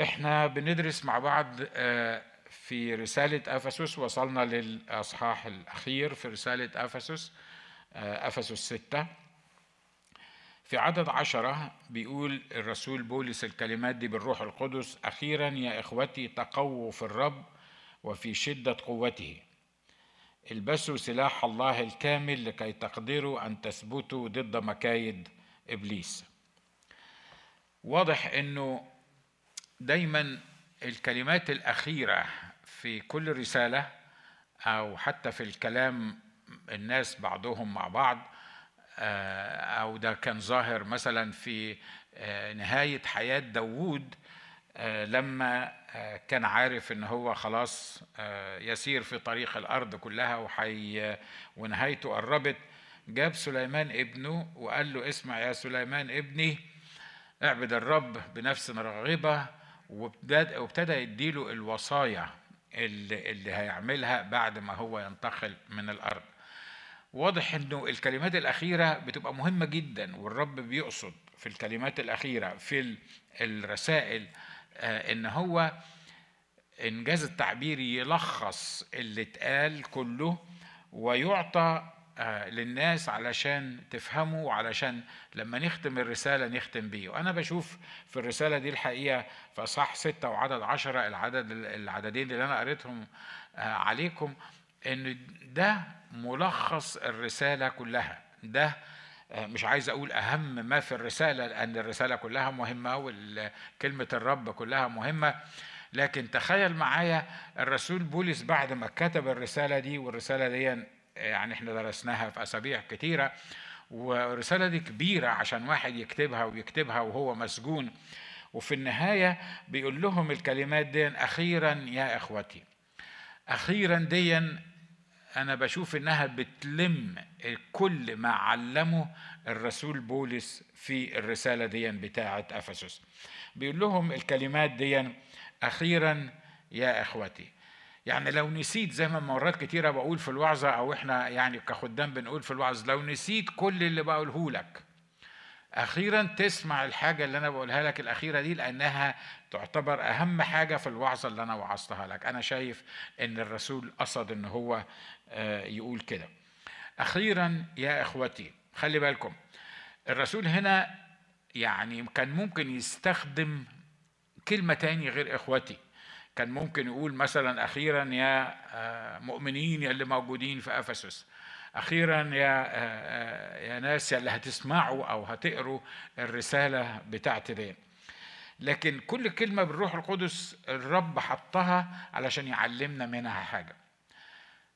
إحنا بندرس مع بعض آه، في رسالة أفسس. وصلنا للأصحاح الأخير في رسالة أفسس آه، أفسس ستة. في عدد عشرة بيقول الرسول بولس الكلمات دي بالروح القدس أخيرا يا إخوتي تقووا في الرب وفي شدة قوته. البسوا سلاح الله الكامل لكي تقدروا أن تثبتوا ضد مكايد إبليس. واضح أنه دايما الكلمات الأخيرة في كل رسالة أو حتى في الكلام الناس بعضهم مع بعض آه، أو ده كان ظاهر مثلا في آه، نهاية حياة داوود آه، لما كان عارف إن هو خلاص يسير في طريق الأرض كلها وحي ونهايته قربت جاب سليمان ابنه وقال له اسمع يا سليمان ابني اعبد الرب بنفس راغبه وابتدى يديله الوصايا اللي, اللي هيعملها بعد ما هو ينتقل من الأرض. واضح إنه الكلمات الأخيرة بتبقى مهمة جدا والرب بيقصد في الكلمات الأخيرة في الرسائل آه، إن هو إنجاز التعبير يلخص اللي اتقال كله ويعطى للناس علشان تفهموا وعلشان لما نختم الرسالة نختم بيه. وأنا بشوف في الرسالة دي الحقيقة في أصح ستة وعدد عشرة العدد العددين اللي أنا قريتهم آه، عليكم إن ده ملخص الرسالة كلها. ده آه، مش عايز أقول أهم ما في الرسالة لأن الرسالة كلها مهمة وكلمة الرب كلها مهمة. لكن تخيل معايا الرسول بولس بعد ما كتب الرسالة دي والرسالة دي يعني إحنا درسناها في أسابيع كتيرة والرسالة دي كبيرة عشان واحد يكتبها ويكتبها وهو مسجون. وفي النهاية بيقول لهم الكلمات دي أخيرا يا إخوتي أخيرا دي أنا بشوف إنها بتلم كل ما علمه الرسول بولس في الرسالة دي بتاعة أفسس. بيقول لهم الكلمات دي أخيرا يا إخوتي يعني لو نسيت زي ما مرات كتيرة بقول في الوعظة أو إحنا يعني كخدام بنقول في الوعظ لو نسيت كل اللي بقوله لك أخيرا تسمع الحاجة اللي أنا بقولها لك الأخيرة دي لأنها تعتبر أهم حاجة في الوعظة اللي أنا وعظتها لك. أنا شايف إن الرسول قصد إن هو آه، يقول كده. أخيرا يا إخوتي خلي بالكم الرسول هنا يعني كان ممكن يستخدم كلمة تاني غير إخوتي. كان ممكن يقول مثلا أخيرا يا آه، مؤمنين يا اللي موجودين في أفسس. أخيرا يا آه، آه، يا ناس اللي هتسمعوا أو هتقروا الرسالة بتاعتي دي لكن كل كلمة بالروح القدس الرب حطها علشان يعلمنا منها حاجة.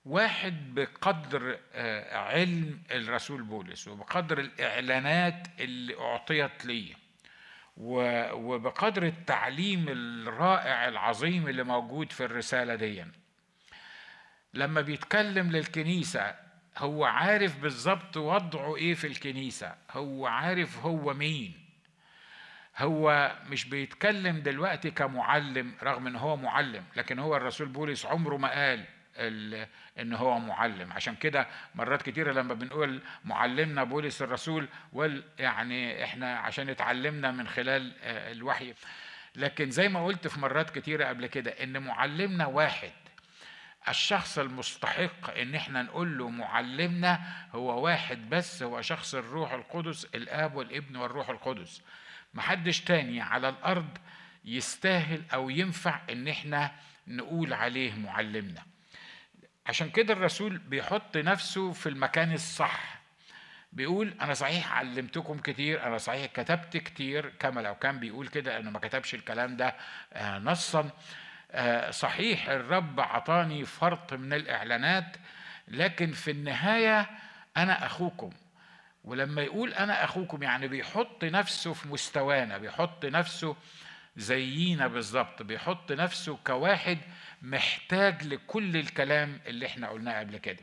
واحد بقدر علم الرسول بولس وبقدر الإعلانات اللي أعطيت ليه. وبقدر التعليم الرائع العظيم اللي موجود في الرسالة دي. لما بيتكلم للكنيسة هو عارف بالظبط وضعه إيه في الكنيسة. هو عارف هو مين. هو مش بيتكلم دلوقتي كمعلم رغم إن هو معلم لكن هو الرسول بولس عمره ما قال. إن هو معلم. عشان كده مرات كتيرة لما بنقول معلمنا بولس الرسول يعني إحنا عشان اتعلمنا من خلال آه، الوحي. لكن زي ما قلت في مرات كتيرة قبل كده إن معلمنا واحد. الشخص المستحق إن إحنا نقول له معلمنا هو واحد بس هو شخص الروح القدس الآب والابن والروح القدس. محدش تاني على الأرض يستاهل أو ينفع إن إحنا نقول عليه معلمنا. عشان كده الرسول بيحط نفسه في المكان الصح. بيقول أنا صحيح علمتكم كتير أنا صحيح كتبت كتير كما لو كان بيقول كده انه ما كتبش الكلام ده آه، نصا. آه، صحيح الرب عطاني فرط من الإعلانات لكن في النهاية أنا أخوكم. ولما يقول أنا أخوكم يعني بيحط نفسه في مستوانا بيحط نفسه زينا بالظبط بيحط نفسه كواحد محتاج لكل الكلام اللي إحنا قلناه قبل كده.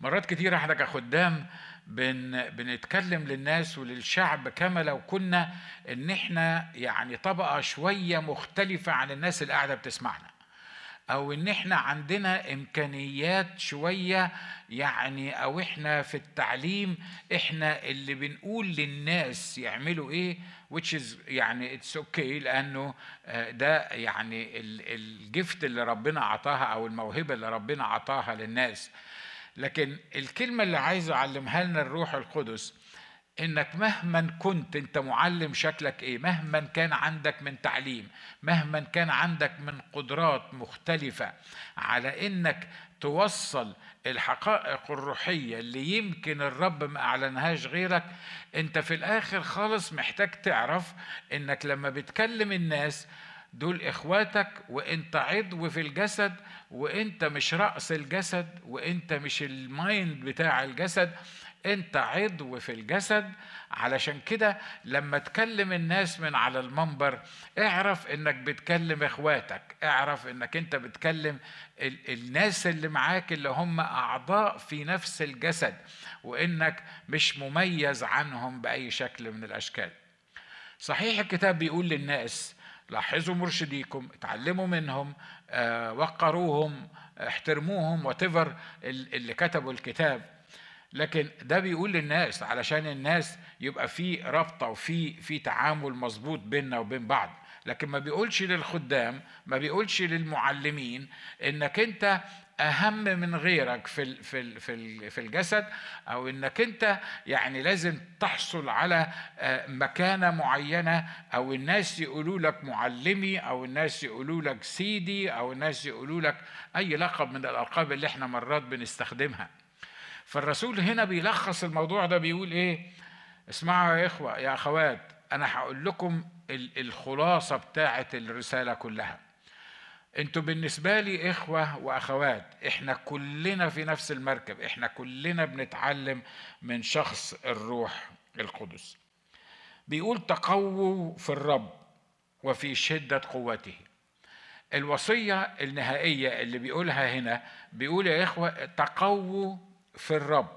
مرات كتيرة إحنا كخدام بن بنتكلم للناس وللشعب كما لو كنا إن إحنا يعني طبقة شوية مختلفة عن الناس اللي قاعدة بتسمعنا. أو إن إحنا عندنا إمكانيات شوية يعني أو إحنا في التعليم إحنا اللي بنقول للناس يعملوا إيه which is يعني it's okay okay لأنه آه، ده يعني ال gift اللي ربنا عطاها أو الموهبة اللي ربنا عطاها للناس. لكن الكلمة اللي عايز أعلمها لنا الروح القدس إنك مهما كنت أنت معلم شكلك إيه مهما كان عندك من تعليم مهما كان عندك من قدرات مختلفة على إنك توصل الحقائق الروحية اللي يمكن الرب ما أعلنهاش غيرك أنت في الآخر خالص محتاج تعرف إنك لما بتكلم الناس دول إخواتك وأنت عضو في الجسد وأنت مش رأس الجسد وأنت مش المايند بتاع الجسد انت عضو في الجسد. علشان كده لما تكلم الناس من على المنبر اعرف انك بتكلم اخواتك اعرف انك انت بتكلم الناس اللي معاك اللي هم اعضاء في نفس الجسد وانك مش مميز عنهم بأي شكل من الأشكال. صحيح الكتاب بيقول للناس لاحظوا مرشديكم اتعلموا منهم آه، وقروهم احترموهم وتفر اللي كتبوا الكتاب. لكن ده بيقول للناس علشان الناس يبقى في رابطة وفي في تعامل مظبوط بيننا وبين بعض. لكن ما بيقولش للخدام ما بيقولش للمعلمين إنك أنت أهم من غيرك في في في في الجسد أو إنك أنت يعني لازم تحصل على آه، مكانة معينة أو الناس يقولوا لك معلمي أو الناس يقولوا لك سيدي أو الناس يقولوا لك أي لقب من الألقاب اللي إحنا مرات بنستخدمها. فالرسول هنا بيلخص الموضوع ده بيقول إيه؟ اسمعوا يا إخوة يا أخوات أنا هقول لكم الخلاصة بتاعه الرسالة كلها. أنتوا بالنسبة لي إخوة وأخوات إحنا كلنا في نفس المركب إحنا كلنا بنتعلم من شخص الروح القدس. بيقول تقووا في الرب وفي شدة قوته. الوصية النهائية اللي بيقولها هنا بيقول يا إخوة تقووا في الرب.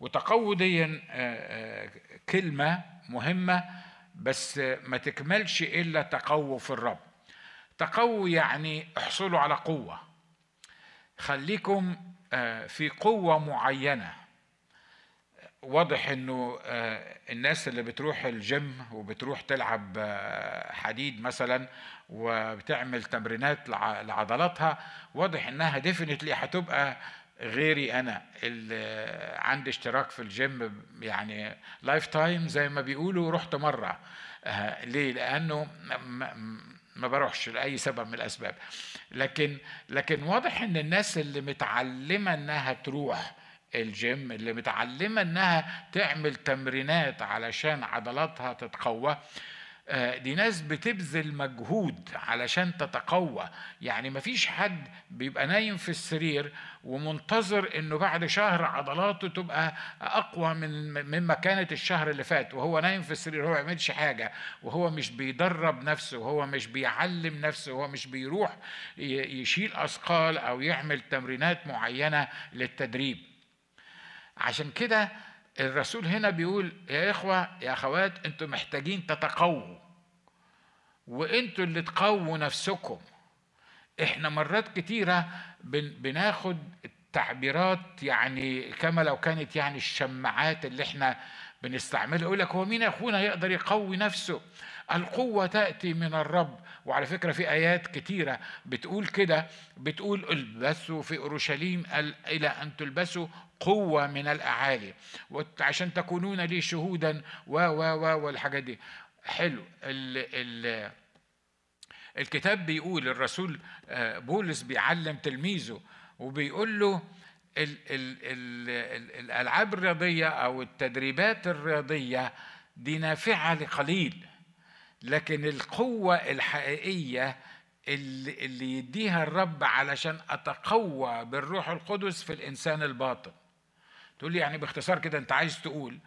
وتقوى دي آه، آه، كلمة مهمة بس ما تكملش إلا تقوى في الرب. تقوى يعني احصلوا على قوة. خليكم آه، في قوة معينة. واضح إنه الناس اللي بتروح الجيم وبتروح تلعب حديد مثلا وبتعمل تمرينات لعضلاتها واضح إنها definitely هتبقى غيري أنا اللي عندي اشتراك في الجيم يعني lifetime زي ما بيقولوا رحت مرة. آه، ليه؟ لأنه ما بروحش لأي سبب من الأسباب. لكن لكن واضح إن الناس اللي متعلمة إنها تروح الجيم اللي متعلمة إنها تعمل تمرينات علشان عضلاتها تتقوى دي ناس بتبذل مجهود علشان تتقوى. يعني مفيش حد بيبقى نايم في السرير ومنتظر إنه بعد شهر عضلاته تبقى أقوى من مما كانت الشهر اللي فات وهو نايم في السرير هو ما بيعملش حاجة وهو مش بيدرب نفسه وهو مش بيعلم نفسه وهو مش بيروح يشيل أثقال أو يعمل تمرينات معينة للتدريب. عشان كده الرسول هنا بيقول يا إخوة يا أخوات أنتم محتاجين تتقووا وأنتوا اللي تقووا نفسكم. إحنا مرات كتيرة بناخد التعبيرات يعني كما لو كانت يعني الشماعات اللي إحنا بنستعملها يقول لك هو مين أخونا يقدر يقوي نفسه؟ القوة تأتي من الرب. وعلى فكرة في آيات كتيرة بتقول كده بتقول البسوا في أورشليم إلى أن تلبسوا قوة من الأعالي. عشان تكونون لي شهودا و و و والحاجات دي. حلو. ال ال الكتاب بيقول الرسول آه، بولس بيعلم تلميذه وبيقول له ال ال ال ال الألعاب الرياضية أو التدريبات الرياضية دي نافعة لقليل. لكن القوة الحقيقية اللي, اللي يديها الرب علشان أتقوى بالروح القدس في الإنسان الباطن. تقول لي يعني باختصار كده أنت عايز تقول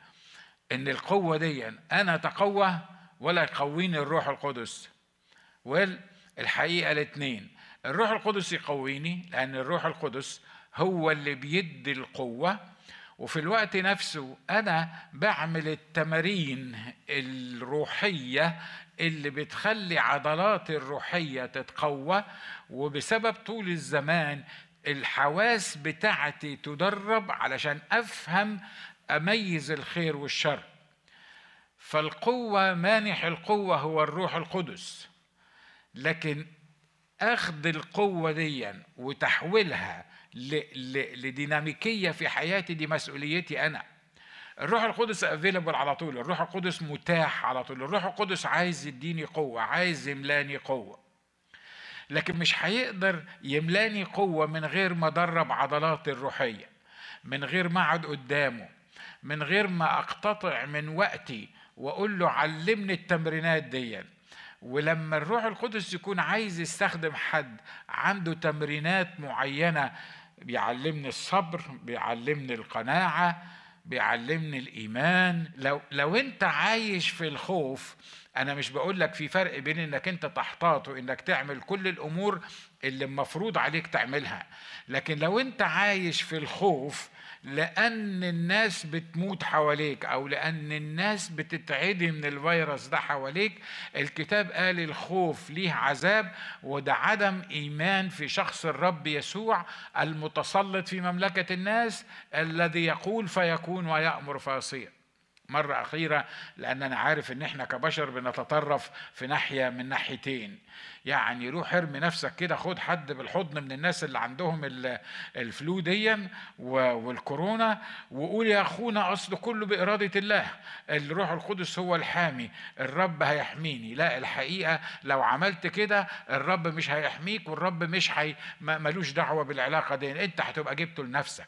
إن القوة دي أنا أتقوى ولا يقويني الروح القدس؟ والحقيقة الاثنين الروح القدس يقويني لأن الروح القدس هو اللي بيدي القوة وفي الوقت نفسه أنا بعمل التمارين الروحية اللي بتخلي عضلاتي الروحية تتقوى وبسبب طول الزمان الحواس بتاعتي تدرب علشان أفهم أميز الخير والشر. فالقوة مانح القوة هو الروح القدس. لكن أخذ القوة دي وتحويلها لديناميكية في حياتي دي مسؤوليتي أنا. الروح القدس افيلبل على طول. الروح القدس متاح على طول. الروح القدس عايز يديني قوة عايز يملاني قوة. لكن مش هيقدر يملأني قوة من غير ما أدرب عضلاتي الروحية من غير ما أقعد قدامه من غير ما أقتطع من وقتي وأقول له علمني التمرينات دي ولما الروح القدس يكون عايز يستخدم حد عنده تمرينات معينة بيعلمني الصبر بيعلمني القناعة بيعلمني الإيمان. لو لو أنت عايش في الخوف أنا مش بقول لك في فرق بين إنك أنت تحتاط وإنك تعمل كل الأمور اللي المفروض عليك تعملها لكن لو أنت عايش في الخوف لأن الناس بتموت حواليك أو لأن الناس بتتعدي من الفيروس ده حواليك الكتاب قال الخوف ليه عذاب وده عدم إيمان في شخص الرب يسوع المتسلط في مملكة الناس الذي يقول فيكون ويأمر فيصير. مرة أخيرة لأن أنا عارف إن إحنا كبشر بنتطرف في ناحية من ناحيتين. يعني روح ارمي نفسك كده خد حد بالحضن من الناس اللي عندهم الفلو ديا والكورونا وقول يا أخونا أصل كله بإرادة الله. الروح القدس هو الحامي الرب هيحميني. لا الحقيقة لو عملت كده الرب مش هيحميك والرب مش هي ملوش دعوة بالعلاقة دي أنت هتبقى جبته لنفسك.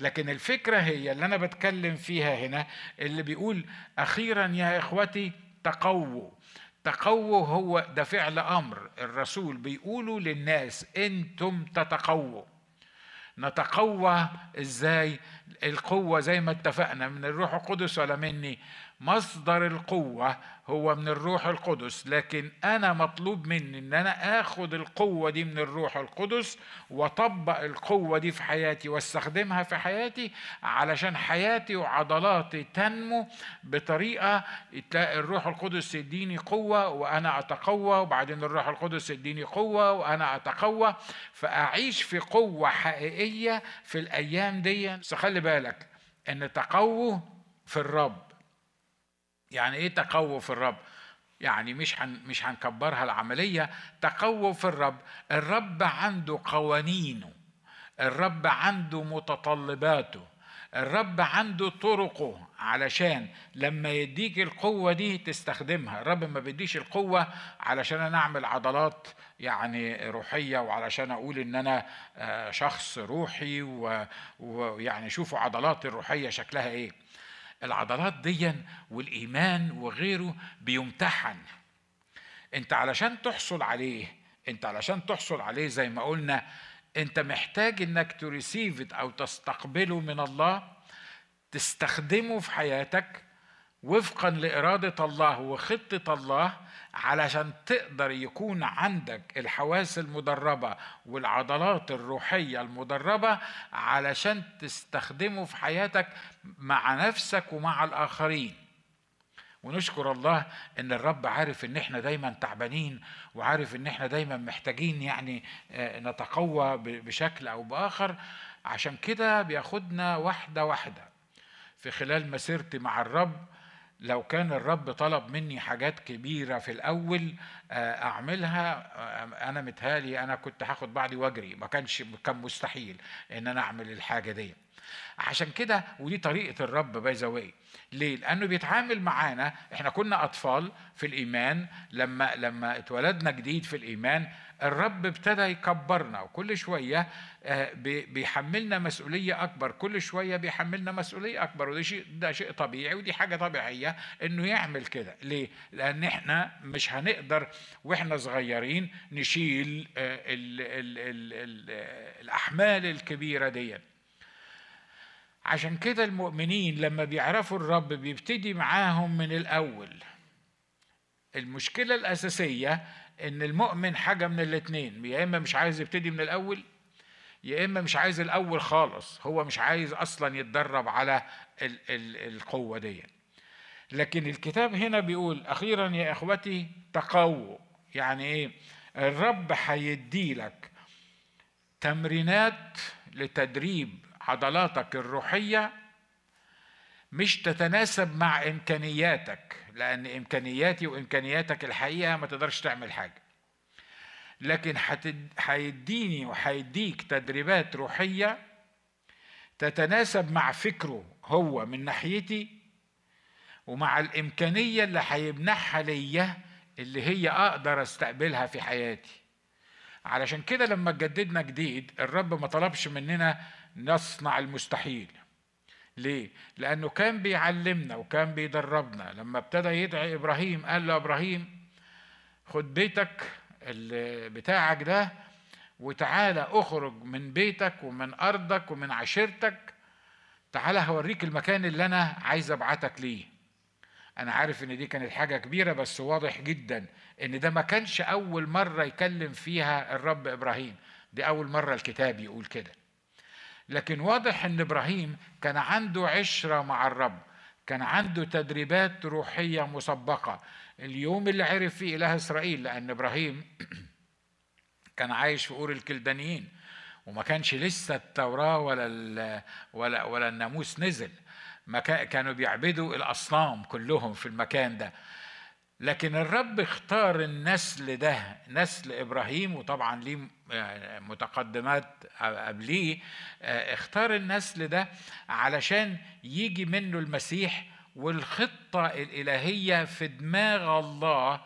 لكن الفكرة هي اللي أنا بتكلم فيها هنا اللي بيقول أخيرا يا إخوتي تقووا. تقووا هو ده فعل أمر. الرسول بيقولوا للناس أنتم تتقووا. نتقوى إزاي؟ القوة زي ما اتفقنا من الروح القدس ولا مني. مصدر القوة هو من الروح القدس لكن أنا مطلوب مني إن أنا آخد القوة دي من الروح القدس وأطبق القوة دي في حياتي وأستخدمها في حياتي علشان حياتي وعضلاتي تنمو بطريقة الروح القدس يديني قوة وأنا أتقوى وبعدين الروح القدس يديني قوة وأنا أتقوى. فأعيش في قوة حقيقية في الأيام دي. بس خلي بالك إن تقوه في الرب. يعني إيه تقوى في الرب؟ يعني مش هن مش هنكبرها العملية. تقوى في الرب الرب عنده قوانينه الرب عنده متطلباته الرب عنده طرقه علشان لما يديك القوة دي تستخدمها. الرب ما بيديش القوة علشان أنا أعمل عضلات يعني روحية وعلشان أقول إن أنا آه، شخص روحي ويعني شوفوا عضلاتي الروحية شكلها إيه. العضلات دي والإيمان وغيره بيمتحن. انت علشان تحصل عليه انت علشان تحصل عليه زي ما قلنا انت محتاج انك تريسيف أو تستقبله من الله تستخدمه في حياتك وفقا لإرادة الله وخطة الله علشان تقدر يكون عندك الحواس المدربة والعضلات الروحية المدربة علشان تستخدمه في حياتك مع نفسك ومع الآخرين. ونشكر الله إن الرب عارف إن إحنا دايما تعبانين وعارف إن إحنا دايما محتاجين يعني آه، نتقوى بشكل أو بآخر. عشان كده بياخدنا واحدة واحدة في خلال مسيرتي مع الرب لو كان الرب طلب مني حاجات كبيرة في الأول آه، أعملها. آه، أنا متهالي أنا كنت هاخد بعضي وأجري. ما كانش كان مستحيل إن أنا أعمل الحاجة دي. عشان كده ودي طريقة الرب باي ذا ليه؟ لأنه بيتعامل معانا. إحنا كنا أطفال في الإيمان. لما لما اتولدنا جديد في الإيمان الرب ابتدى يكبرنا وكل شوية آه، بيحملنا مسؤولية أكبر كل شوية بيحملنا مسؤولية أكبر وده شيء ده شيء طبيعي ودي حاجة طبيعية إنه يعمل كده. ليه؟ لأن إحنا مش هنقدر وإحنا صغيرين نشيل ال ال ال ال الأحمال الكبيرة دي عشان كده المؤمنين لما بيعرفوا الرب بيبتدي معاهم من الأول. المشكلة الأساسية إن المؤمن حاجة من الاثنين يا إما مش عايز يبتدي من الأول يا إما مش عايز الأول خالص هو مش عايز أصلا يتدرب على ال ال القوة دي. لكن الكتاب هنا بيقول أخيرا يا إخوتي تقووا يعني إيه؟ الرب هيدي لك تمرينات لتدريب عضلاتك الروحية مش تتناسب مع إمكانياتك لأن إمكانياتي وإمكانياتك الحقيقة ما تقدرش تعمل حاجة. لكن هيديني وهيديك تدريبات روحية تتناسب مع فكره هو من ناحيتي ومع الإمكانية اللي هيمنحها ليا اللي هي أقدر أستقبلها في حياتي. علشان كده لما جددنا جديد الرب ما طلبش مننا نصنع المستحيل. ليه؟ لأنه كان بيعلمنا وكان بيدربنا. لما ابتدى يدعي إبراهيم قال له إبراهيم خد بيتك بتاعك ده وتعالى أخرج من بيتك ومن أرضك ومن عشيرتك. تعالى هوريك المكان اللي أنا عايز أبعتك ليه. أنا عارف إن دي كانت حاجة كبيرة بس واضح جدا إن ده ما كانش أول مرة يكلم فيها الرب إبراهيم. دي أول مرة الكتاب يقول كده. لكن واضح إن إبراهيم كان عنده عشرة مع الرب كان عنده تدريبات روحية مسبقة. اليوم اللي عرف فيه إله إسرائيل لأن إبراهيم كان عايش في أور الكلدانيين وما كانش لسه التوراة ولا ولا ولا الناموس نزل. كانوا بيعبدوا الأصنام كلهم في المكان ده. لكن الرب اختار النسل ده نسل إبراهيم وطبعا ليه آه، متقدمات قبليه آه، اختار النسل ده علشان يجي منه المسيح والخطة الإلهية في دماغ الله.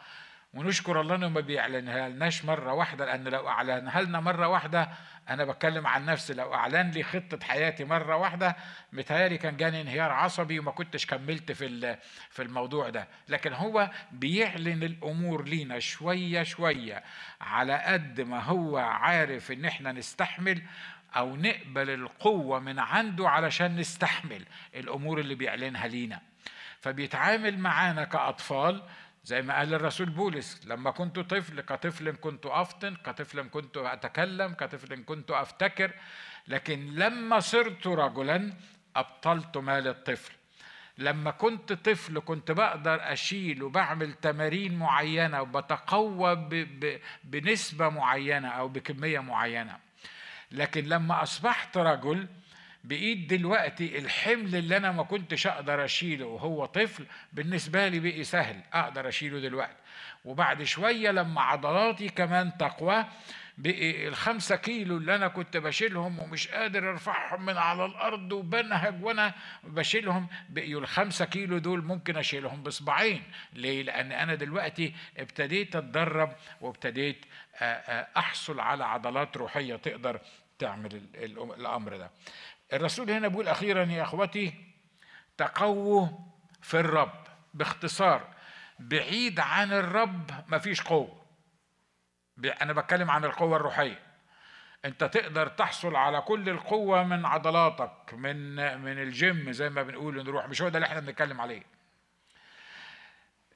ونشكر الله إنه ما بيعلنها لناش مرة واحدة لأن لو أعلنها لنا مرة واحدة أنا بتكلم عن نفسي لو أعلن لي خطة حياتي مرة واحدة متهيألي كان جاني انهيار عصبي وما كنتش كملت في في الموضوع ده. لكن هو بيعلن الأمور لينا شوية شوية على قد ما هو عارف إن إحنا نستحمل أو نقبل القوة من عنده علشان نستحمل الأمور اللي بيعلنها لينا. فبيتعامل معانا كأطفال زي ما قال الرسول بولس لما كنت طفل كطفل كنت أفطن كطفل كنت أتكلم كطفل كنت أفتكر لكن لما صرت رجلا أبطلت مال الطفل. لما كنت طفل كنت بقدر أشيل وبعمل تمارين معينة وبتقوى بنسبة معينة أو بكمية معينة. لكن لما أصبحت رجل بإيد دلوقتي الحمل اللي أنا ما كنتش أقدر أشيله وهو طفل بالنسبة لي بقي سهل أقدر أشيله دلوقتي. وبعد شوية لما عضلاتي كمان تقوى بقي الخمسة كيلو اللي أنا كنت بشيلهم ومش قادر أرفعهم من على الأرض وبنهج وأنا بشيلهم بقيوا الخمسة كيلو دول ممكن أشيلهم بصباعين ليه؟ لأن أنا دلوقتي ابتديت أتدرب وابتديت أحصل على عضلات روحية تقدر تعمل الأمر ده. الرسول هنا بيقول أخيرا يا أخوتي تقووا في الرب باختصار. بعيد عن الرب مفيش قوة. أنا بتكلم عن القوة الروحية. أنت تقدر تحصل على كل القوة من عضلاتك من من الجيم زي ما بنقول نروح. مش هو ده اللي إحنا بنتكلم عليه.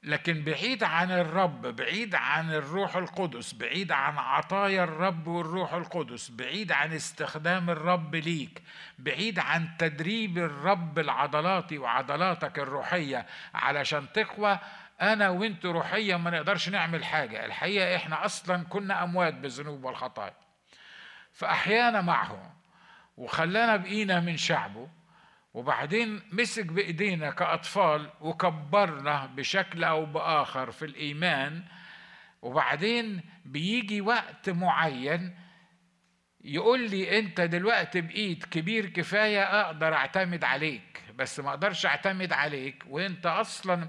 لكن بعيد عن الرب بعيد عن الروح القدس بعيد عن عطايا الرب والروح القدس بعيد عن استخدام الرب ليك بعيد عن تدريب الرب العضلاتي وعضلاتك الروحية علشان تقوى أنا وأنت روحيا ما نقدرش نعمل حاجة. الحقيقة إحنا أصلا كنا أموات بالذنوب والخطايا. فأحيانا معه وخلانا بقينا من شعبه وبعدين مسك بإيدينا كأطفال وكبرنا بشكل أو بآخر في الإيمان وبعدين بيجي وقت معين يقول لي أنت دلوقتي بإيد كبير كفاية أقدر أعتمد عليك بس ما أقدرش أعتمد عليك وأنت أصلا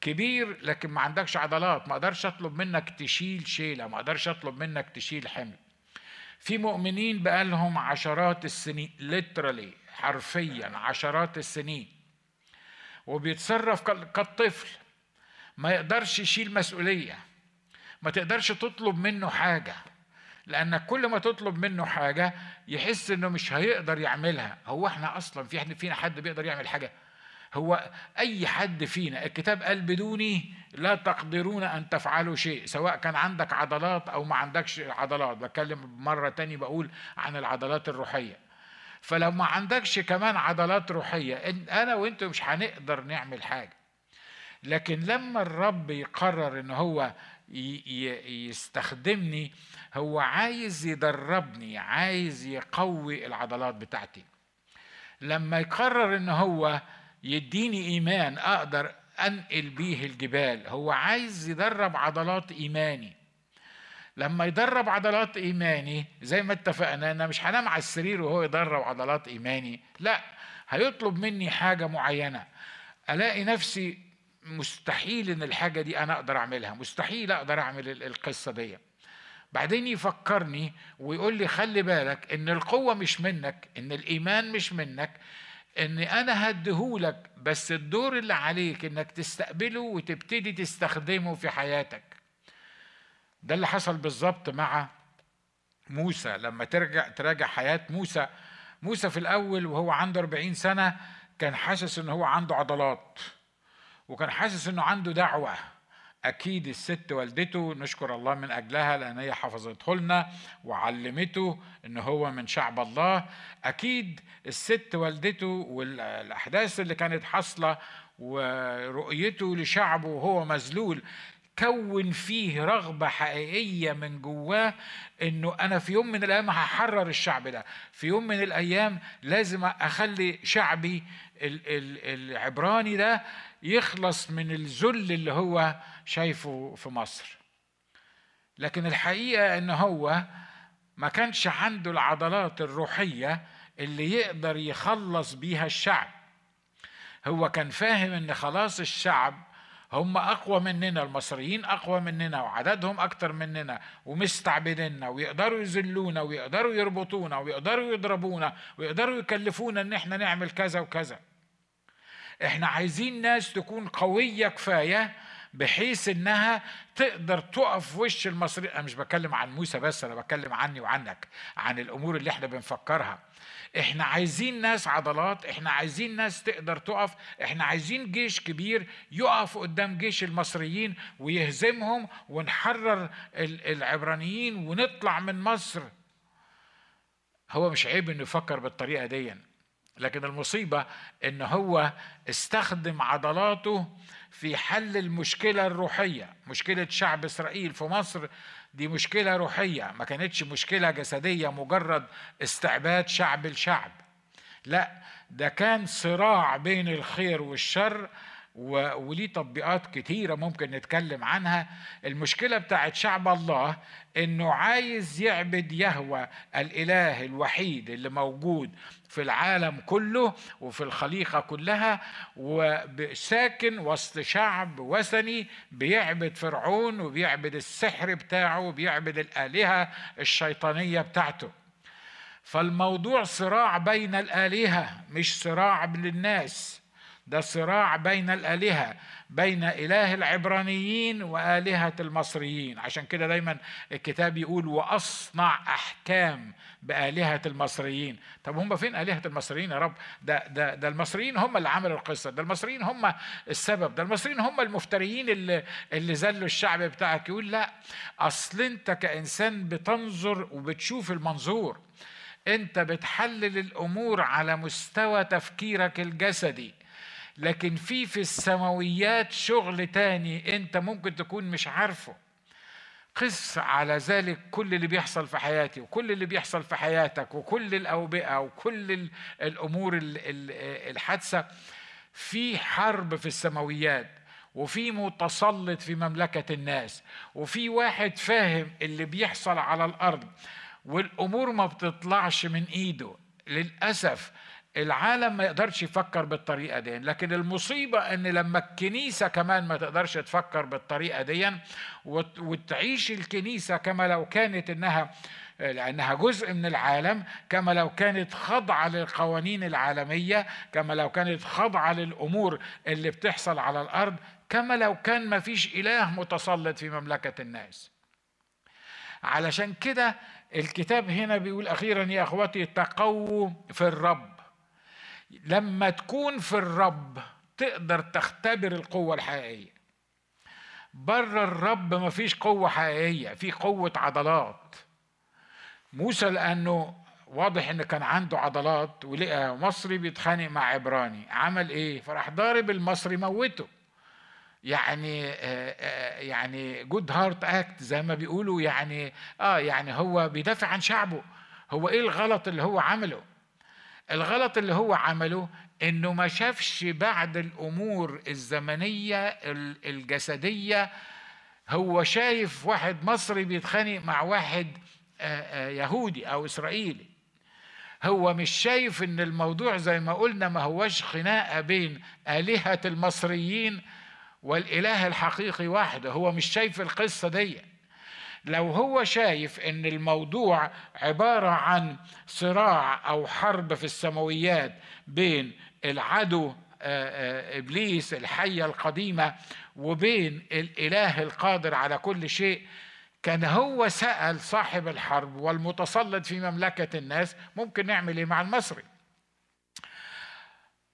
كبير لكن ما عندكش عضلات ما أقدرش أطلب منك تشيل شيلة ما أقدرش أطلب منك تشيل حمل. في مؤمنين بقالهم عشرات السنين literally حرفيا عشرات السنين. وبيتصرف كالطفل. ما يقدرش يشيل مسؤولية. ما تقدرش تطلب منه حاجة. لأنك كل ما تطلب منه حاجة يحس إنه مش هيقدر يعملها. هو إحنا أصلا في فينا حد بيقدر يعمل حاجة؟ هو أي حد فينا. الكتاب قال بدوني لا تقدرون أن تفعلوا شيء. سواء كان عندك عضلات أو ما عندكش عضلات. بتكلم مرة تاني بقول عن العضلات الروحية. فلو ما عندكش كمان عضلات روحية أنا وانت مش هنقدر نعمل حاجة. لكن لما الرب يقرر إن هو يستخدمني هو عايز يدربني عايز يقوي العضلات بتاعتي. لما يقرر إن هو يديني إيمان أقدر أنقل بيه الجبال. هو عايز يدرب عضلات إيماني. لما يدرب عضلات إيماني زي ما اتفقنا أنا مش هنام على السرير وهو يدرب عضلات إيماني لا هيطلب مني حاجة معينة. ألاقي نفسي مستحيل إن الحاجة دي أنا أقدر أعملها مستحيل أقدر أعمل القصة دي. بعدين يفكرني ويقول لي خلي بالك إن القوة مش منك إن الإيمان مش منك إن أنا هديهولك بس الدور اللي عليك إنك تستقبله وتبتدي تستخدمه في حياتك. ده اللي حصل بالظبط مع موسى. لما ترجع تراجع حياة موسى موسى في الأول وهو عنده 40 سنة كان حاسس إن هو عنده عضلات وكان حاسس إنه عنده دعوة. أكيد الست والدته نشكر الله من أجلها لأن هي حفظته لنا وعلمته إن هو من شعب الله. أكيد الست والدته والأحداث اللي كانت حاصلة ورؤيته لشعبه وهو مذلول كون فيه رغبة حقيقية من جواه إنه أنا في يوم من الأيام هحرر الشعب ده. في يوم من الأيام لازم أخلي شعبي العبراني ده يخلص من الذل اللي هو شايفه في مصر. لكن الحقيقة إن هو ما كانش عنده العضلات الروحية اللي يقدر يخلص بيها الشعب. هو كان فاهم إن خلاص الشعب هم أقوى مننا المصريين أقوى مننا وعددهم أكتر مننا ومستعبديننا ويقدروا يذلونا ويقدروا يربطونا ويقدروا يضربونا ويقدروا يكلفونا إن إحنا نعمل كذا وكذا. إحنا عايزين ناس تكون قوية كفاية بحيث إنها تقدر تقف في وش المصريين أنا مش بتكلم عن موسى بس أنا بتكلم عني وعنك عن الأمور اللي إحنا بنفكرها. إحنا عايزين ناس عضلات إحنا عايزين ناس تقدر تقف إحنا عايزين جيش كبير يقف قدام جيش المصريين ويهزمهم ونحرر العبرانيين ونطلع من مصر. هو مش عيب إنه يفكر بالطريقة دي لكن المصيبة إن هو استخدم عضلاته في حل المشكلة الروحية مشكلة شعب إسرائيل في مصر دي مشكلة روحية ما كانتش مشكلة جسدية مجرد استعباد شعب الشعب لا ده كان صراع بين الخير والشر وليه تطبيقات كتيرة ممكن نتكلم عنها. المشكلة بتاعت شعب الله إنه عايز يعبد يهوى الإله الوحيد اللي موجود في العالم كله وفي الخليقة كلها وساكن وسط شعب وثني بيعبد فرعون وبيعبد السحر بتاعه وبيعبد الآلهة الشيطانية بتاعته. فالموضوع صراع بين الآلهة مش صراع للناس. ده صراع بين الآلهة بين إله العبرانيين وآلهة المصريين. عشان كده دايما الكتاب يقول وأصنع أحكام بآلهة المصريين. طب هم فين آلهة المصريين يا رب؟ ده, ده, ده المصريين هم اللي عملوا القصة ده المصريين هم السبب ده المصريين هم المفتريين اللي, اللي زلوا الشعب بتاعك. يقول لا أصل أنت كإنسان بتنظر وبتشوف المنظور. أنت بتحلل الأمور على مستوى تفكيرك الجسدي. لكن في في السماويات شغل تاني انت ممكن تكون مش عارفه. قس على ذلك كل اللي بيحصل في حياتي وكل اللي بيحصل في حياتك وكل الأوبئة وكل الأمور الحادثة. في حرب في السماويات وفي متسلط في مملكة الناس وفي واحد فاهم اللي بيحصل على الأرض والأمور ما بتطلعش من إيده. للأسف العالم ما يقدرش يفكر بالطريقة دي لكن المصيبة إن لما الكنيسة كمان ما تقدرش تفكر بالطريقة دي وتعيش الكنيسة كما لو كانت إنها لأنها جزء من العالم كما لو كانت خاضعه للقوانين العالمية كما لو كانت خاضعه للأمور اللي بتحصل على الأرض كما لو كان ما فيش إله متسلط في مملكة الناس. علشان كده الكتاب هنا بيقول أخيرا يا إخوتي تقووا في الرب. لما تكون في الرب تقدر تختبر القوة الحقيقية. بره الرب مفيش قوة حقيقية في قوة عضلات. موسى لأنه واضح إن كان عنده عضلات ولقى مصري بيتخانق مع عبراني. عمل إيه؟ فراح ضارب المصري موته. يعني آه، آه، يعني good heart act زي ما بيقولوا يعني آه يعني هو بيدافع عن شعبه. هو إيه الغلط اللي هو عمله؟ الغلط اللي هو عمله إنه ما شافش بعد الأمور الزمنية الجسدية. هو شايف واحد مصري بيتخانق مع واحد يهودي أو إسرائيلي. هو مش شايف إن الموضوع زي ما قلنا ما هوش خناقة بين آلهة المصريين والإله الحقيقي وحده هو مش شايف القصة دي لو هو شايف إن الموضوع عبارة عن صراع أو حرب في السماويات بين العدو إبليس الحية القديمة وبين الإله القادر على كل شيء كان هو سأل صاحب الحرب والمتسلط في مملكة الناس ممكن نعمل إيه مع المصري؟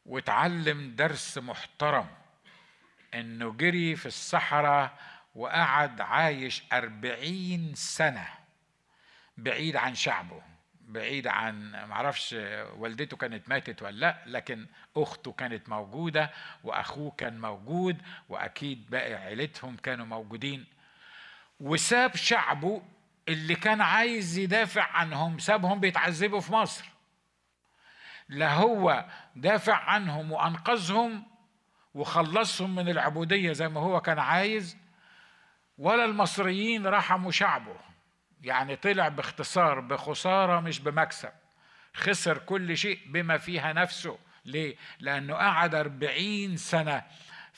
وتعلم درس محترم إنه جري في الصحراء وقعد عايش أربعين سنة بعيد عن شعبه بعيد عن معرفش والدته كانت ماتت ولا لأ لكن أخته كانت موجودة وأخوه كان موجود وأكيد باقي عيلتهم كانوا موجودين. وساب شعبه اللي كان عايز يدافع عنهم سابهم بيتعذبوا في مصر. لا هو دافع عنهم وأنقذهم وخلصهم من العبودية زي ما هو كان عايز ولا المصريين رحموا شعبه. يعني طلع باختصار بخسارة مش بمكسب. خسر كل شيء بما فيها نفسه. ليه؟ لأنه قعد أربعين سنة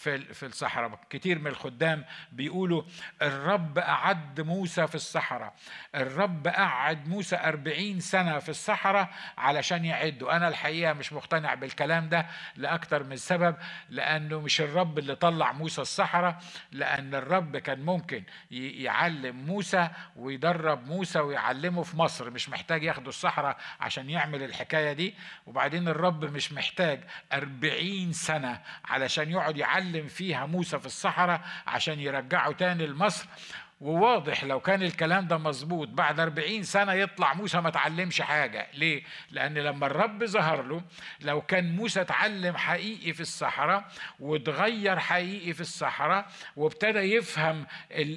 في في الصحراء. كتير من الخدام بيقولوا الرب أعد موسى في الصحراء. الرب قعد موسى أربعين سنة في الصحراء علشان يعده. أنا الحقيقة مش مقتنع بالكلام ده لأكتر من سبب لأنه مش الرب اللي طلع موسى الصحراء لأن الرب كان ممكن يعلم موسى ويدرب موسى ويعلمه في مصر. مش محتاج ياخده الصحراء عشان يعمل الحكاية دي. وبعدين الرب مش محتاج أربعين سنة علشان يقعد يعلم اتكلم فيها موسى في الصحراء عشان يرجعه تاني لمصر. وواضح لو كان الكلام ده مظبوط بعد أربعين سنة يطلع موسى ما تعلمش حاجة ليه؟ لأن لما الرب ظهر له لو كان موسى اتعلم حقيقي في الصحراء وتغير حقيقي في الصحراء وابتدى يفهم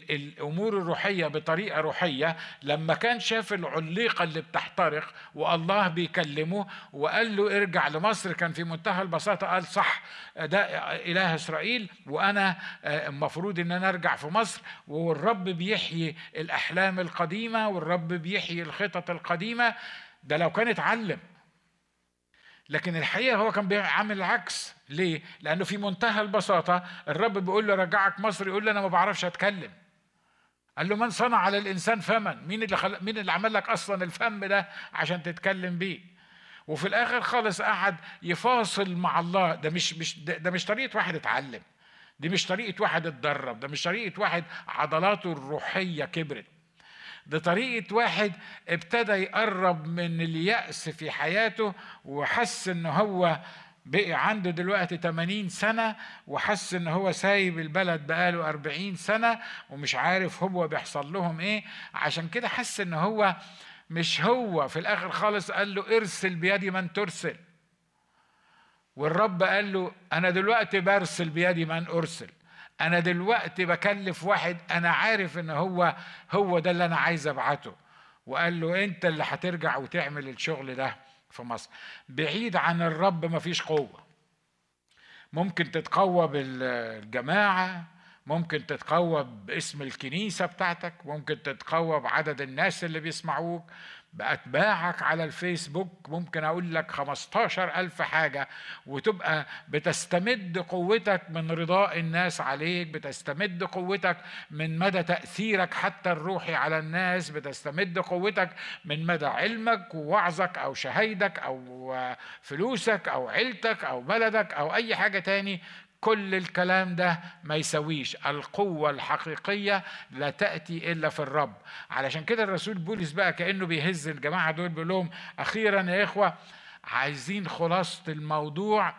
الأمور الروحية بطريقة روحية لما كان شاف العليقة اللي بتحترق والله بيكلمه وقال له ارجع لمصر كان في منتهى البساطة قال صح ده إله إسرائيل وأنا آه، المفروض إن أنا أرجع في مصر والرب بيحيي الأحلام القديمة والرب بيحيي الخطط القديمة. ده لو كان اتعلم. لكن الحقيقة هو كان بيعمل العكس. ليه؟ لأنه في منتهى البساطة الرب بيقول له رجعك مصر يقول له أنا ما بعرفش أتكلم. قال له من صنع على الإنسان فما مين اللي خل... مين اللي عمل لك أصلا الفم ده عشان تتكلم بيه؟ وفي الآخر خالص قعد يفاصل مع الله. ده مش مش ده, ده مش طريقة واحد اتعلم دي مش طريقة واحد اتدرب ده مش طريقة واحد عضلاته الروحية كبرت. ده طريقة واحد ابتدى يقرب من اليأس في حياته وحس إن هو بقي عنده دلوقتي 80 سنة وحس إن هو سايب البلد بقاله 40 سنة ومش عارف هو بيحصل لهم إيه. عشان كده حس إن هو مش هو. في الآخر خالص قال له ارسل بيدي من ترسل. والرب قال له أنا دلوقتي برسل بيدي من أرسل. أنا دلوقتي بكلف واحد أنا عارف إن هو هو ده اللي أنا عايز أبعته. وقال له أنت اللي هترجع وتعمل الشغل ده في مصر. بعيد عن الرب مفيش قوة. ممكن تتقوى بالجماعة ممكن تتقوى باسم الكنيسة بتاعتك ممكن تتقوى بعدد الناس اللي بيسمعوك بأتباعك على الفيسبوك ممكن أقول لك 15 ألف حاجة وتبقى بتستمد قوتك من رضاء الناس عليك بتستمد قوتك من مدى تأثيرك حتى الروحي على الناس بتستمد قوتك من مدى علمك ووعظك أو شهيدك أو فلوسك أو عيلتك أو بلدك أو أي حاجة تاني كل الكلام ده ما يسويش القوة الحقيقية لا تأتي إلا في الرب. علشان كده الرسول بولس بقى كأنه بيهز الجماعة دول بيقول لهم أخيرا يا إخوة عايزين خلاصة الموضوع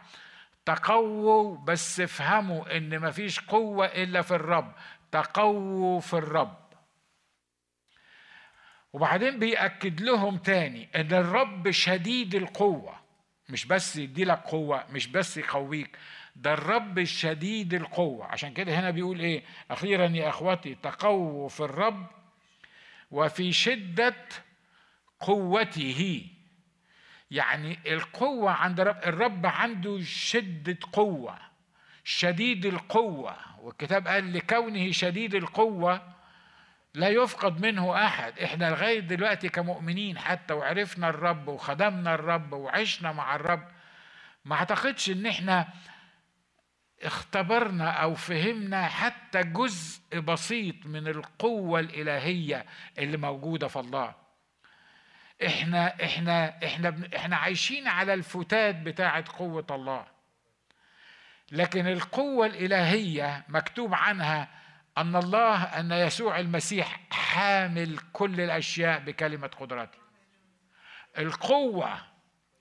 تقووا بس افهموا إن مفيش قوة إلا في الرب. تقووا في الرب. وبعدين بيأكد لهم تاني إن الرب شديد القوة. مش بس يديلك قوة مش بس يقويك. ده الرب الشديد القوة. عشان كده هنا بيقول إيه؟ أخيرا يا اخوتي تقووا في الرب وفي شدة قوته. يعني القوة عند الرب الرب عنده شدة قوة شديد القوة. والكتاب قال لكونه شديد القوة لا يفقد منه أحد. إحنا لغاية دلوقتي كمؤمنين حتى وعرفنا الرب وخدمنا الرب وعشنا مع الرب ما أعتقدش إن إحنا اختبرنا أو فهمنا حتى جزء بسيط من القوة الإلهية اللي موجودة في الله. إحنا إحنا إحنا إحنا عايشين على الفتات بتاعه قوة الله. لكن القوة الإلهية مكتوب عنها أن الله أن يسوع المسيح حامل كل الأشياء بكلمة قدرته. القوة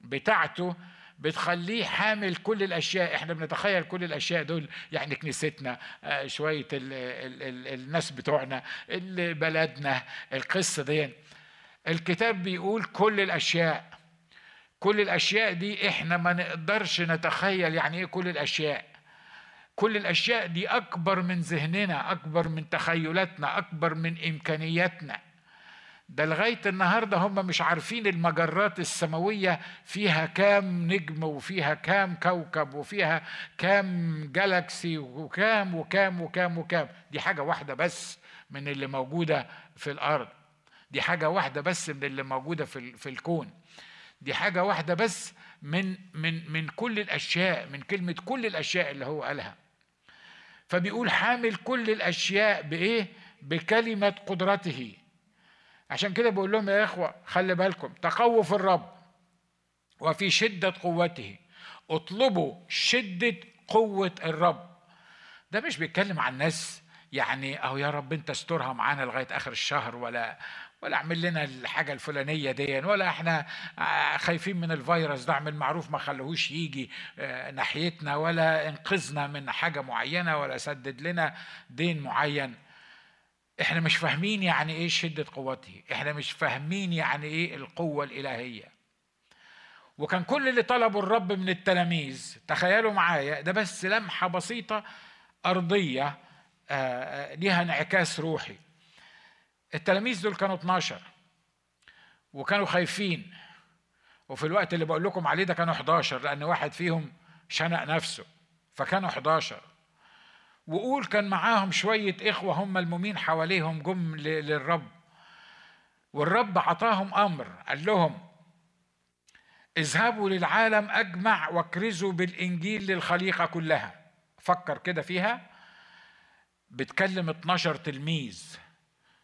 بتاعته بتخليه حامل كل الأشياء. إحنا بنتخيل كل الأشياء دول يعني كنيستنا آه، شوية ال ال ال الناس بتوعنا بلدنا القصة دي. الكتاب بيقول كل الأشياء. كل الأشياء دي إحنا ما نقدرش نتخيل يعني إيه كل الأشياء. كل الأشياء دي أكبر من ذهننا أكبر من تخيلاتنا أكبر من إمكانياتنا. ده لغاية النهاردة هم مش عارفين المجرات السماوية فيها كام نجم وفيها كام كوكب وفيها كام جالاكسي وكام وكام وكام وكام. دي حاجة واحدة بس من اللي موجودة في الأرض. دي حاجة واحدة بس من اللي موجودة في, في الكون. دي حاجة واحدة بس من من من كل الأشياء من كلمة كل الأشياء اللي هو قالها. فبيقول حامل كل الأشياء بإيه؟ بكلمة قدرته. عشان كده بقول لهم يا إخوة خلي بالكم تقووا في الرب وفي شدة قوته. اطلبوا شدة قوة الرب. ده مش بيتكلم عن الناس يعني أهو يا رب أنت استرها معانا لغاية آخر الشهر ولا ولا اعمل لنا الحاجة الفلانية دي ولا إحنا خايفين من الفيروس ده اعمل معروف ما خلوهوش يجي آه، ناحيتنا ولا إنقذنا من حاجة معينة ولا سدد لنا دين معين. إحنا مش فاهمين يعني إيه شدة قوته إحنا مش فاهمين يعني إيه القوة الإلهية. وكان كل اللي طلبوا الرب من التلاميذ تخيلوا معايا ده بس لمحة بسيطة أرضية آه، آه، ليها انعكاس روحي. التلاميذ دول كانوا 12 وكانوا خايفين. وفي الوقت اللي بقول لكم عليه ده كانوا 11 لأن واحد فيهم شنق نفسه فكانوا 11 وقول كان معاهم شوية إخوة هم المؤمنين حواليهم جم للرب. والرب عطاهم أمر قال لهم اذهبوا للعالم أجمع واكرزوا بالإنجيل للخليقة كلها. فكر كده فيها. بتكلم 12 تلميذ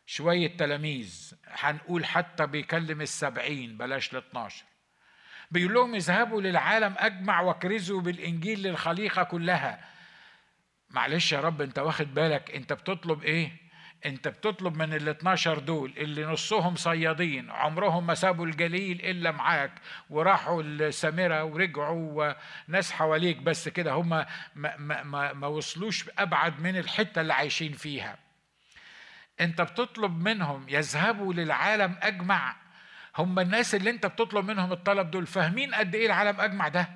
شوية تلاميذ هنقول حتى بيكلم السبعين بلاش ال 12 بيقول لهم اذهبوا للعالم أجمع واكرزوا بالإنجيل للخليقة كلها. معلش يا رب انت واخد بالك؟ انت بتطلب إيه؟ انت بتطلب من ال 12 دول اللي نصهم صيادين عمرهم ما سابوا الجليل إلا معاك وراحوا السامره ورجعوا وناس حواليك بس كده. هم ما, ما, ما, ما وصلوش أبعد من الحتة اللي عايشين فيها. انت بتطلب منهم يذهبوا للعالم أجمع. هم الناس اللي انت بتطلب منهم الطلب دول فاهمين قد إيه العالم أجمع ده؟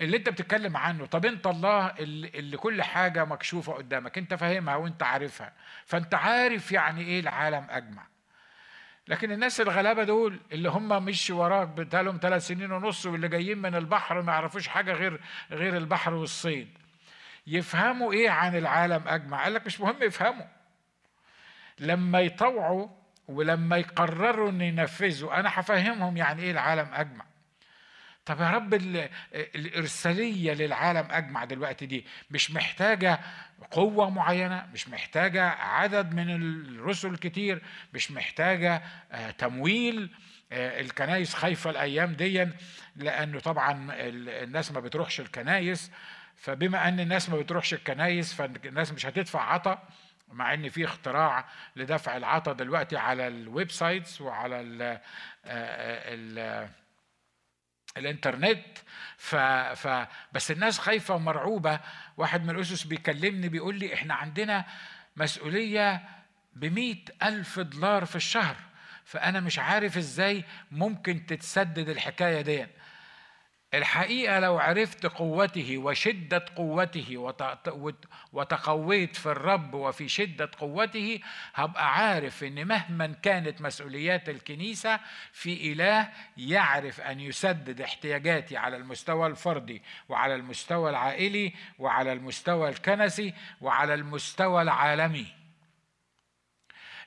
اللي انت بتتكلم عنه طب انت الله اللي, كل حاجة مكشوفة قدامك انت فاهمها وانت عارفها فانت عارف يعني إيه العالم أجمع. لكن الناس الغلابة دول اللي هم مش وراك بتالهم ثلاث سنين ونص واللي جايين من البحر ما يعرفوش حاجة غير غير البحر والصيد. يفهموا إيه عن العالم أجمع؟ قال لك مش مهم يفهموا. لما يطوعوا ولما يقرروا ان ينفذوا أنا هفهمهم يعني إيه العالم أجمع. طب يا رب الإرسالية للعالم أجمع دلوقتي دي. مش محتاجة قوة معينة مش محتاجة عدد من الرسل كتير مش محتاجة آه، تمويل آه، الكنايس خايفة الأيام دي لأنه طبعا الناس ما بتروحش الكنايس. فبما أن الناس ما بتروحش الكنايس فالناس مش هتدفع عطا مع إن في اختراع لدفع العطا دلوقتي على ال websites وعلى ال ال الإنترنت. ف... ف... بس الناس خايفة ومرعوبة. واحد من القسس بيكلمني بيقول لي إحنا عندنا مسؤولية بمئة ألف دولار في الشهر. فأنا مش عارف إزاي ممكن تتسدد الحكاية دي الحقيقة لو عرفت قوته وشدة قوته وتقويت في الرب وفي شدة قوته هبقى عارف إن مهما كانت مسؤوليات الكنيسة في إله يعرف أن يسدد احتياجاتي على المستوى الفردي وعلى المستوى العائلي وعلى المستوى الكنسي وعلى المستوى العالمي.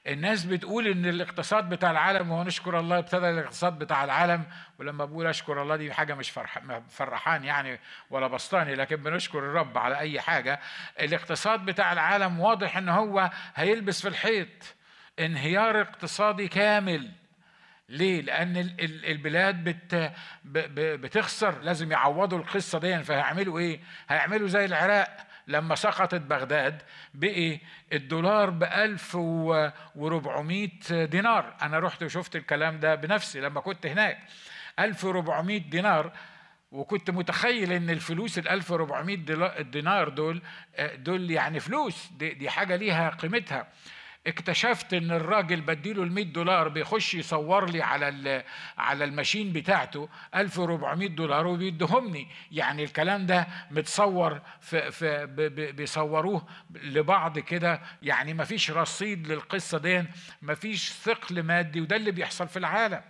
الناس بتقول إن الاقتصاد بتاع العالم وهو نشكر الله ابتدى الاقتصاد بتاع العالم ولما بقول أشكر الله دي حاجة مش فرح فرحان يعني ولا بسطاني لكن بنشكر الرب على أي حاجة الاقتصاد بتاع العالم واضح إن هو هيلبس في الحيط انهيار اقتصادي كامل ليه؟ لأن البلاد بت بتخسر لازم يعوضوا القصة دي فهيعملوا إيه؟ هيعملوا زي العراق لما سقطت بغداد بقي الدولار ب 1400 دينار. أنا رحت وشفت الكلام ده بنفسي لما كنت هناك. 1400 دينار وكنت متخيل إن الفلوس ال 1400 دينار دول دول يعني فلوس. دي, دي حاجة ليها قيمتها. اكتشفت إن الراجل بديله ال 100 دولار بيخش يصور لي على على الماشين بتاعته 1400 دولار وبيدهمني. يعني الكلام ده متصور في, في بيصوروه لبعض كده. يعني ما فيش رصيد للقصة دي ما فيش ثقل مادي وده اللي بيحصل في العالم.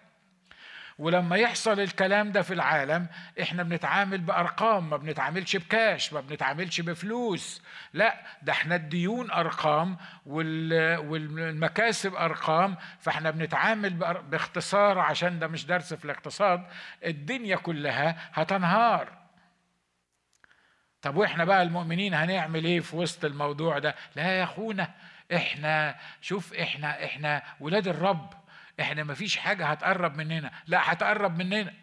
ولما يحصل الكلام ده في العالم إحنا بنتعامل بأرقام ما بنتعاملش بكاش ما بنتعاملش بفلوس. لا ده إحنا الديون أرقام والمكاسب أرقام فإحنا بنتعامل باختصار عشان ده مش درس في الاقتصاد الدنيا كلها هتنهار. طب وإحنا بقى المؤمنين هنعمل إيه في وسط الموضوع ده؟ لا يا أخونا إحنا شوف إحنا إحنا ولاد الرب. إحنا ما فيش حاجة هتقرب مننا. لا هتقرب مننا.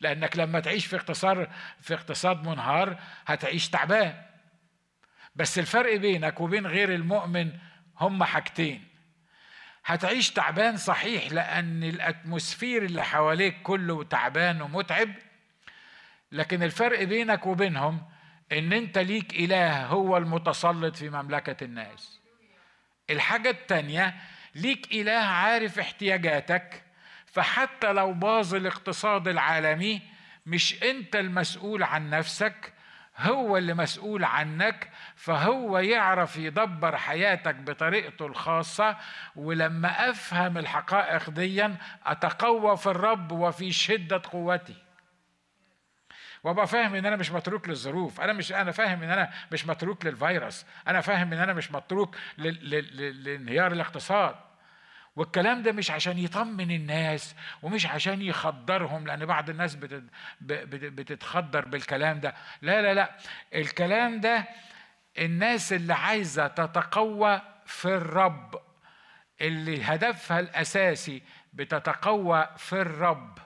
لأنك لما تعيش في اقتصاد في اقتصاد منهار هتعيش تعبان. بس الفرق بينك وبين غير المؤمن هم حاجتين. هتعيش تعبان صحيح لأن الأتموسفير اللي حواليك كله تعبان ومتعب. لكن الفرق بينك وبينهم إن أنت ليك إله هو المتسلط في مملكة الناس. الحاجة الثانية ليك إله عارف احتياجاتك فحتى لو باظ الاقتصاد العالمي مش أنت المسؤول عن نفسك هو اللي مسؤول عنك فهو يعرف يدبر حياتك بطريقته الخاصة ولما أفهم الحقائق ديا أتقوى في الرب وفي شدة قوتي. وأبقى فاهم إن أنا مش متروك للظروف. أنا مش أنا فاهم إن أنا مش متروك للفيروس. أنا فاهم إن أنا مش متروك لانهيار الاقتصاد. والكلام ده مش عشان يطمن الناس ومش عشان يخدرهم لأن بعض الناس بتتخدر بالكلام ده. لا لا لا. الكلام ده الناس اللي عايزة تتقوى في الرب اللي هدفها الأساسي بتتقوى في الرب.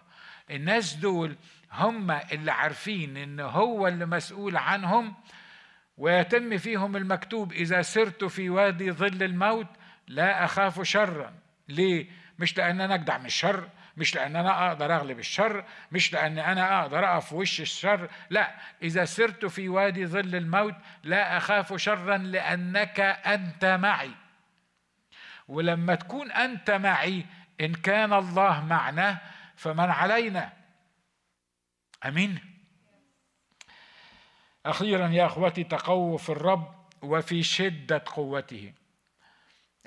الناس دول هم اللي عارفين إن هو اللي مسؤول عنهم ويتم فيهم المكتوب إذا سرت في وادي ظل الموت لا أخاف شرا. ليه؟ مش لأن أنا أجدع من الشر مش لأن أنا أقدر أغلب الشر مش لأن أنا أقدر أقف في وش الشر. لا إذا سرت في وادي ظل الموت لا أخاف شرا لأنك أنت معي. ولما تكون أنت معي إن كان الله معنا فمن علينا. آمين. أخيرا يا اخوتي تقووا في الرب وفي شدة قوته.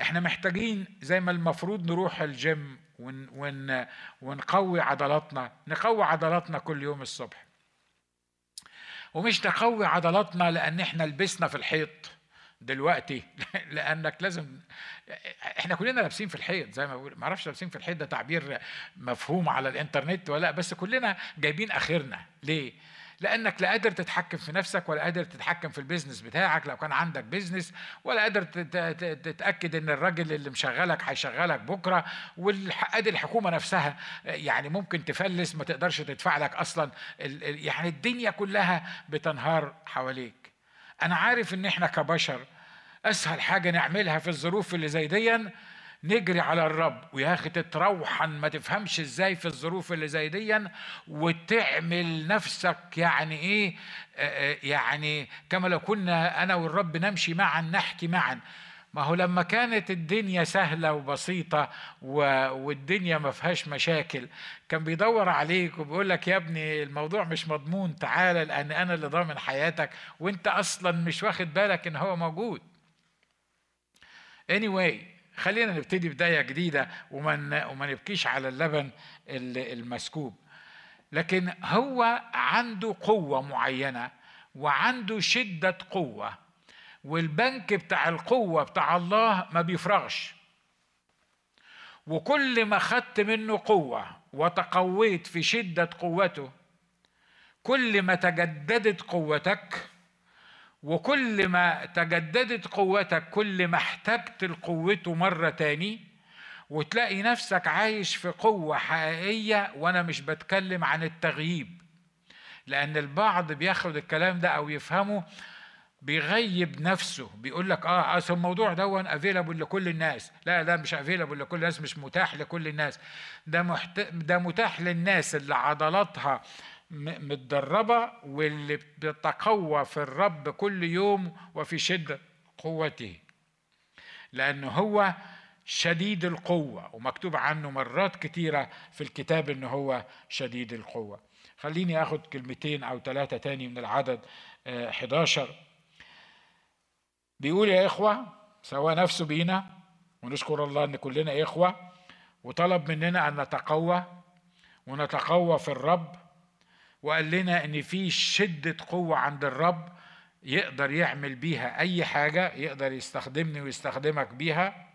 إحنا محتاجين زي ما المفروض نروح الجيم ون ون ونقوي عضلاتنا نقوي عضلاتنا كل يوم الصبح. ومش نقوي عضلاتنا لأن إحنا لبسنا في الحيط. دلوقتي. لأنك لازم إحنا كلنا لابسين في الحيط زي ما بقول ما أعرفش لابسين في الحيط ده تعبير مفهوم على الإنترنت ولا بس كلنا جايبين آخرنا. ليه؟ لأنك لا قادر تتحكم في نفسك ولا قادر تتحكم في ال business بتاعك لو كان عندك business ولا قادر تتأكد إن الراجل اللي مشغلك هيشغلك بكرة وأدي الحكومة نفسها يعني ممكن تفلس ما تقدرش تدفع لك أصلا يعني الدنيا كلها بتنهار حواليك. أنا عارف إن إحنا كبشر أسهل حاجة نعملها في الظروف اللي زي دي نجري على الرب. ويا أخي تتروحن ما تفهمش إزاي في الظروف اللي زي دي وتعمل نفسك يعني إيه يعني كما لو كنا أنا والرب نمشي معا نحكي معا. ما هو لما كانت الدنيا سهلة وبسيطة والدنيا ما فيهاش مشاكل كان بيدور عليك وبيقول لك يا ابني الموضوع مش مضمون تعالى لأن أنا اللي ضامن حياتك وأنت أصلا مش واخد بالك إن هو موجود. Anyway خلينا نبتدي بداية جديدة وما وما نبكيش على اللبن المسكوب. لكن هو عنده قوة معينة وعنده شدة قوة. والبنك بتاع القوة بتاع الله ما بيفرغش. وكل ما خدت منه قوة وتقويت في شدة قوته كل ما تجددت قوتك وكل ما تجددت قوتك كل ما احتجت لقوته مرة تاني وتلاقي نفسك عايش في قوة حقيقية وأنا مش بتكلم عن التغييب. لأن البعض بياخد الكلام ده أو يفهمه بيغيب نفسه بيقول لك آه أصل الموضوع ده available لكل الناس. لا ده مش available لكل الناس مش متاح لكل الناس. ده محت... ده متاح للناس اللي عضلاتها متدربة واللي بتتقوى في الرب كل يوم وفي شدة قوته. لأنه هو شديد القوة ومكتوب عنه مرات كتيرة في الكتاب انه هو شديد القوة. خليني آخد كلمتين أو ثلاثة تاني من العدد 11 آه، بيقول يا إخوة سوى نفسه بينا ونشكر الله إن كلنا إخوة وطلب مننا أن نتقوى ونتقوى في الرب وقال لنا إن في شدة قوة عند الرب يقدر يعمل بيها أي حاجة يقدر يستخدمني ويستخدمك بيها.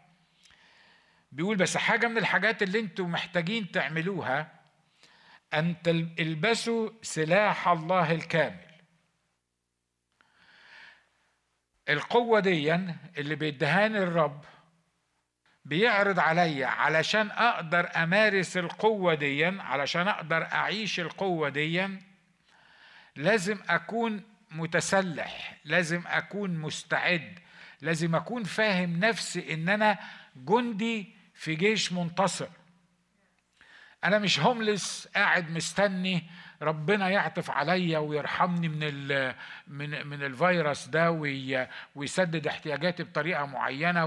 بيقول بس حاجة من الحاجات اللي أنتم محتاجين تعملوها أن تلبسوا سلاح الله الكامل. القوة دي اللي بيدهاني الرب بيعرض عليا علشان أقدر أمارس القوة دي علشان أقدر أعيش القوة دي لازم أكون متسلح لازم أكون مستعد لازم أكون فاهم نفسي إن أنا جندي في جيش منتصر. أنا مش هوملس قاعد مستني ربنا يعطف عليا ويرحمني من ال من من الفيروس ده ويسدد احتياجاتي بطريقة معينة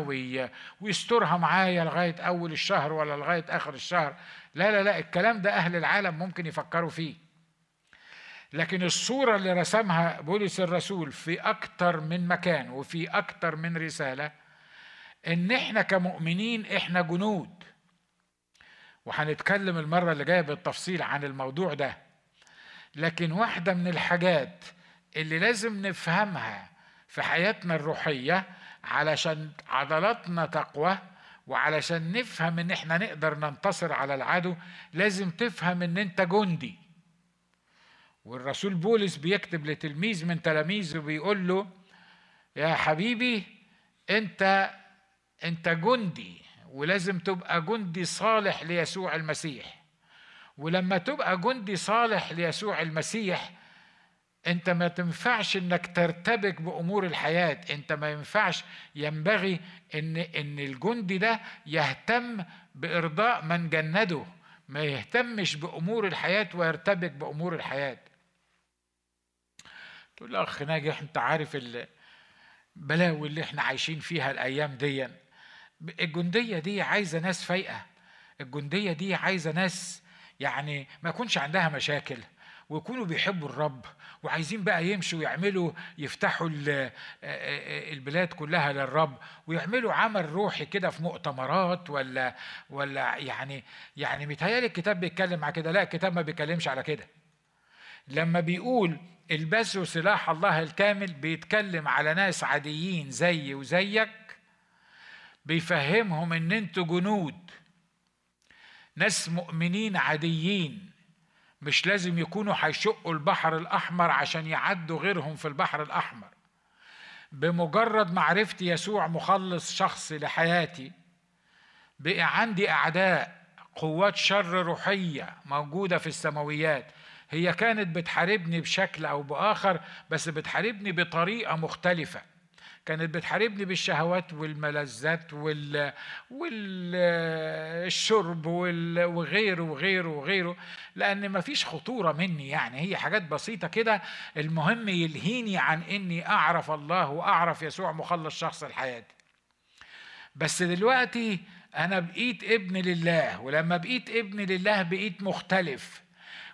ويسترها معايا لغاية أول الشهر ولا لغاية آخر الشهر. لا لا لا الكلام ده أهل العالم ممكن يفكروا فيه. لكن الصورة اللي رسمها بولس الرسول في أكتر من مكان وفي أكتر من رسالة إن إحنا كمؤمنين إحنا جنود. وهنتكلم المرة اللي جاية بالتفصيل عن الموضوع ده. لكن واحدة من الحاجات اللي لازم نفهمها في حياتنا الروحية علشان عضلاتنا تقوى وعلشان نفهم إن إحنا نقدر ننتصر على العدو لازم تفهم إن أنت جندي. والرسول بولس بيكتب لتلميذ من تلاميذه بيقول له يا حبيبي أنت أنت جندي ولازم تبقى جندي صالح ليسوع المسيح. ولما تبقى جندي صالح ليسوع المسيح انت ما تنفعش انك ترتبك بأمور الحياة. انت ما ينفعش ينبغي ان ان الجندي ده يهتم بإرضاء من جنده ما يهتمش بأمور الحياة ويرتبك بأمور الحياة. تقول أخ ناجح انت عارف البلاوي اللي إحنا عايشين فيها الأيام دي. الجندية دي عايزة ناس فايقة. الجندية دي عايزة ناس يعني ما يكونش عندها مشاكل ويكونوا بيحبوا الرب وعايزين بقى يمشوا ويعملوا يفتحوا البلاد كلها للرب ويعملوا عمل روحي كده في مؤتمرات ولا ولا يعني يعني متهيألي الكتاب بيتكلم على كده لا الكتاب ما بيتكلمش على كده. لما بيقول البسوا سلاح الله الكامل بيتكلم على ناس عاديين زي وزيك بيفهمهم إن أنتوا جنود. ناس مؤمنين عاديين مش لازم يكونوا هيشقوا البحر الأحمر عشان يعدوا غيرهم في البحر الأحمر. بمجرد معرفتي يسوع مخلص شخصي لحياتي بقى عندي أعداء قوات شر روحية موجودة في السماويات. هي كانت بتحاربني بشكل أو بآخر بس بتحاربني بطريقة مختلفة. كانت بتحاربني بالشهوات والملذات وال والشرب وال... وغيره وغيره وغيره لأن ما فيش خطورة مني يعني. هي حاجات بسيطة كده. المهم يلهيني عن إني أعرف الله وأعرف يسوع مخلص شخص لحياتي بس دلوقتي أنا بقيت ابن لله ولما بقيت ابن لله بقيت مختلف.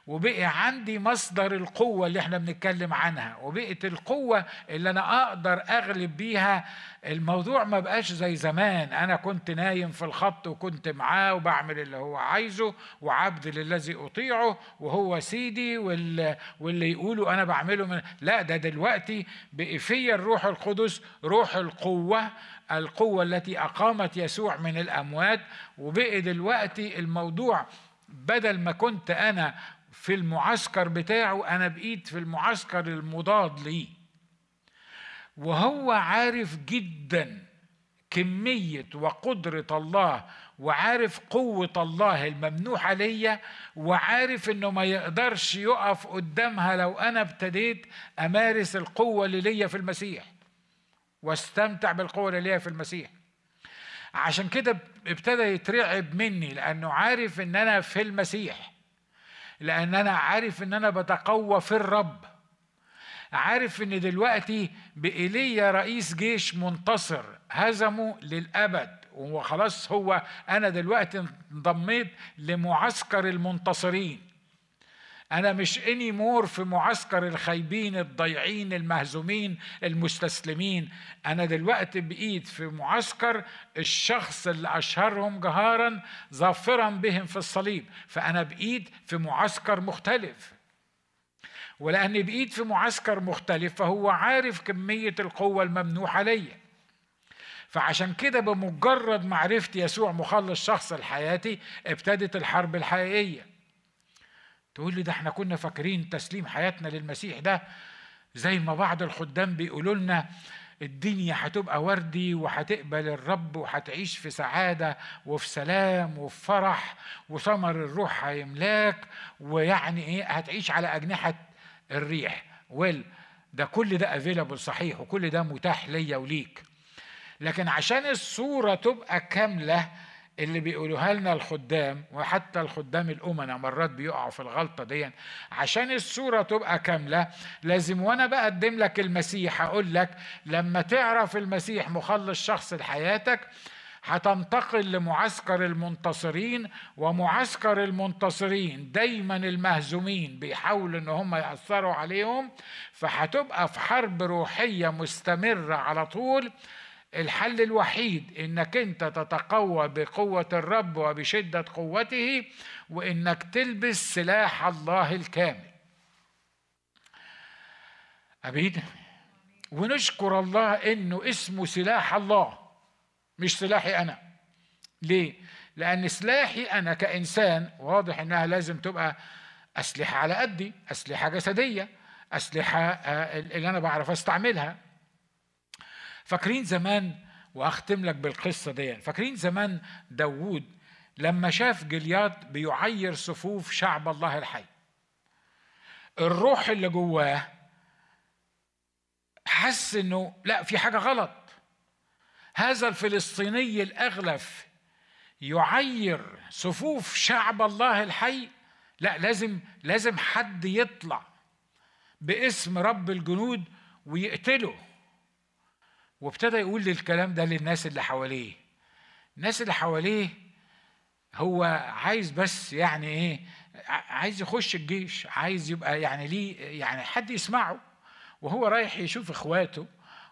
وبقي عندي مصدر القوة اللي إحنا بنتكلم عنها وبقت القوة اللي أنا أقدر أغلب بيها الموضوع ما بقاش زي زمان. أنا كنت نايم في الخط وكنت معاه وبعمل اللي هو عايزه وعبد للذي أطيعه وهو سيدي واللي, واللي يقوله أنا بعمله من لا ده دلوقتي بقي فيا الروح القدس روح القوة القوة التي أقامت يسوع من الأموات. وبقي دلوقتي الموضوع بدل ما كنت أنا في المعسكر بتاعه أنا بقيت في المعسكر المضاد ليه. وهو عارف جدا كمية وقدرة الله وعارف قوة الله الممنوحة ليا وعارف إنه ما يقدرش يقف قدامها لو أنا ابتديت أمارس القوة اللي ليا في المسيح واستمتع بالقوة اللي ليا في المسيح. عشان كده ابتدى يترعب مني لأنه عارف إن أنا في المسيح. لأن أنا عارف ان أنا بتقوى في الرب. عارف ان دلوقتي بإيليا رئيس جيش منتصر هزمه للأبد وخلاص هو أنا دلوقتي انضميت لمعسكر المنتصرين. أنا مش إني مور في معسكر الخايبين الضيعين المهزومين المستسلمين. أنا دلوقتي بقيت في معسكر الشخص اللي أشهرهم جهارا ظافرا بهم في الصليب. فأنا بقيت في معسكر مختلف. ولأني بقيت في معسكر مختلف فهو عارف كمية القوة الممنوحة ليا. فعشان كده بمجرد معرفتي يسوع مخلص شخص لحياتي ابتدت الحرب الحقيقية. تقول لي ده إحنا كنا فاكرين تسليم حياتنا للمسيح ده زي ما بعض الخدام بيقولوا لنا الدنيا هتبقى وردي وهتقبل الرب وهتعيش في سعادة وفي سلام وفي فرح وثمر الروح هيملاك ويعني إيه هتعيش على أجنحة الريح. ويل ده كل ده افيلابل صحيح وكل ده متاح ليا وليك. لكن عشان الصورة تبقى كاملة اللي بيقولوها لنا الخدام وحتى الخدام الأمنا مرات بيقعوا في الغلطة دي عشان الصورة تبقى كاملة لازم وأنا بقدم لك المسيح أقول لك لما تعرف المسيح مخلص شخص لحياتك هتنتقل لمعسكر المنتصرين ومعسكر المنتصرين دايما المهزومين بيحاولوا إن هم يأثروا عليهم فهتبقى في حرب روحية مستمرة على طول. الحل الوحيد إنك أنت تتقوى بقوة الرب وبشدة قوته وإنك تلبس سلاح الله الكامل. أبيد ونشكر الله إنه اسمه سلاح الله مش سلاحي أنا. ليه؟ لأن سلاحي أنا كإنسان واضح إنها لازم تبقى أسلحة على قدي أسلحة جسدية أسلحة آه، اللي أنا بعرف أستعملها. فاكرين زمان واختم لك بالقصة دي فاكرين زمان داوود لما شاف جلياد بيعير صفوف شعب الله الحي. الروح اللي جواه حس إنه لا في حاجة غلط. هذا الفلسطيني الأغلف يعير صفوف شعب الله الحي. لا لازم لازم حد يطلع باسم رب الجنود ويقتله. وابتدى يقول الكلام ده للناس اللي حواليه. الناس اللي حواليه هو عايز بس يعني إيه عايز يخش الجيش عايز يبقى يعني ليه يعني حد يسمعه وهو رايح يشوف إخواته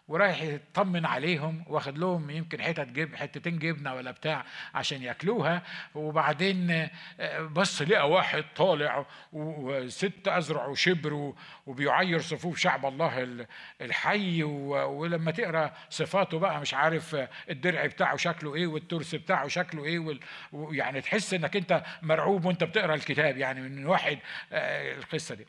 ورايح يطمن عليهم واخد لهم يمكن حتت جب حتتين جبنة ولا بتاع عشان ياكلوها. وبعدين آه، بص لقى واحد طالع وست أزرع وشبر وبيعير صفوف شعب الله الحي ولما تقرأ صفاته بقى مش عارف الدرع بتاعه شكله إيه والترس بتاعه شكله إيه ويعني تحس إنك أنت مرعوب وأنت بتقرأ الكتاب يعني من واحد آه، القصة دي.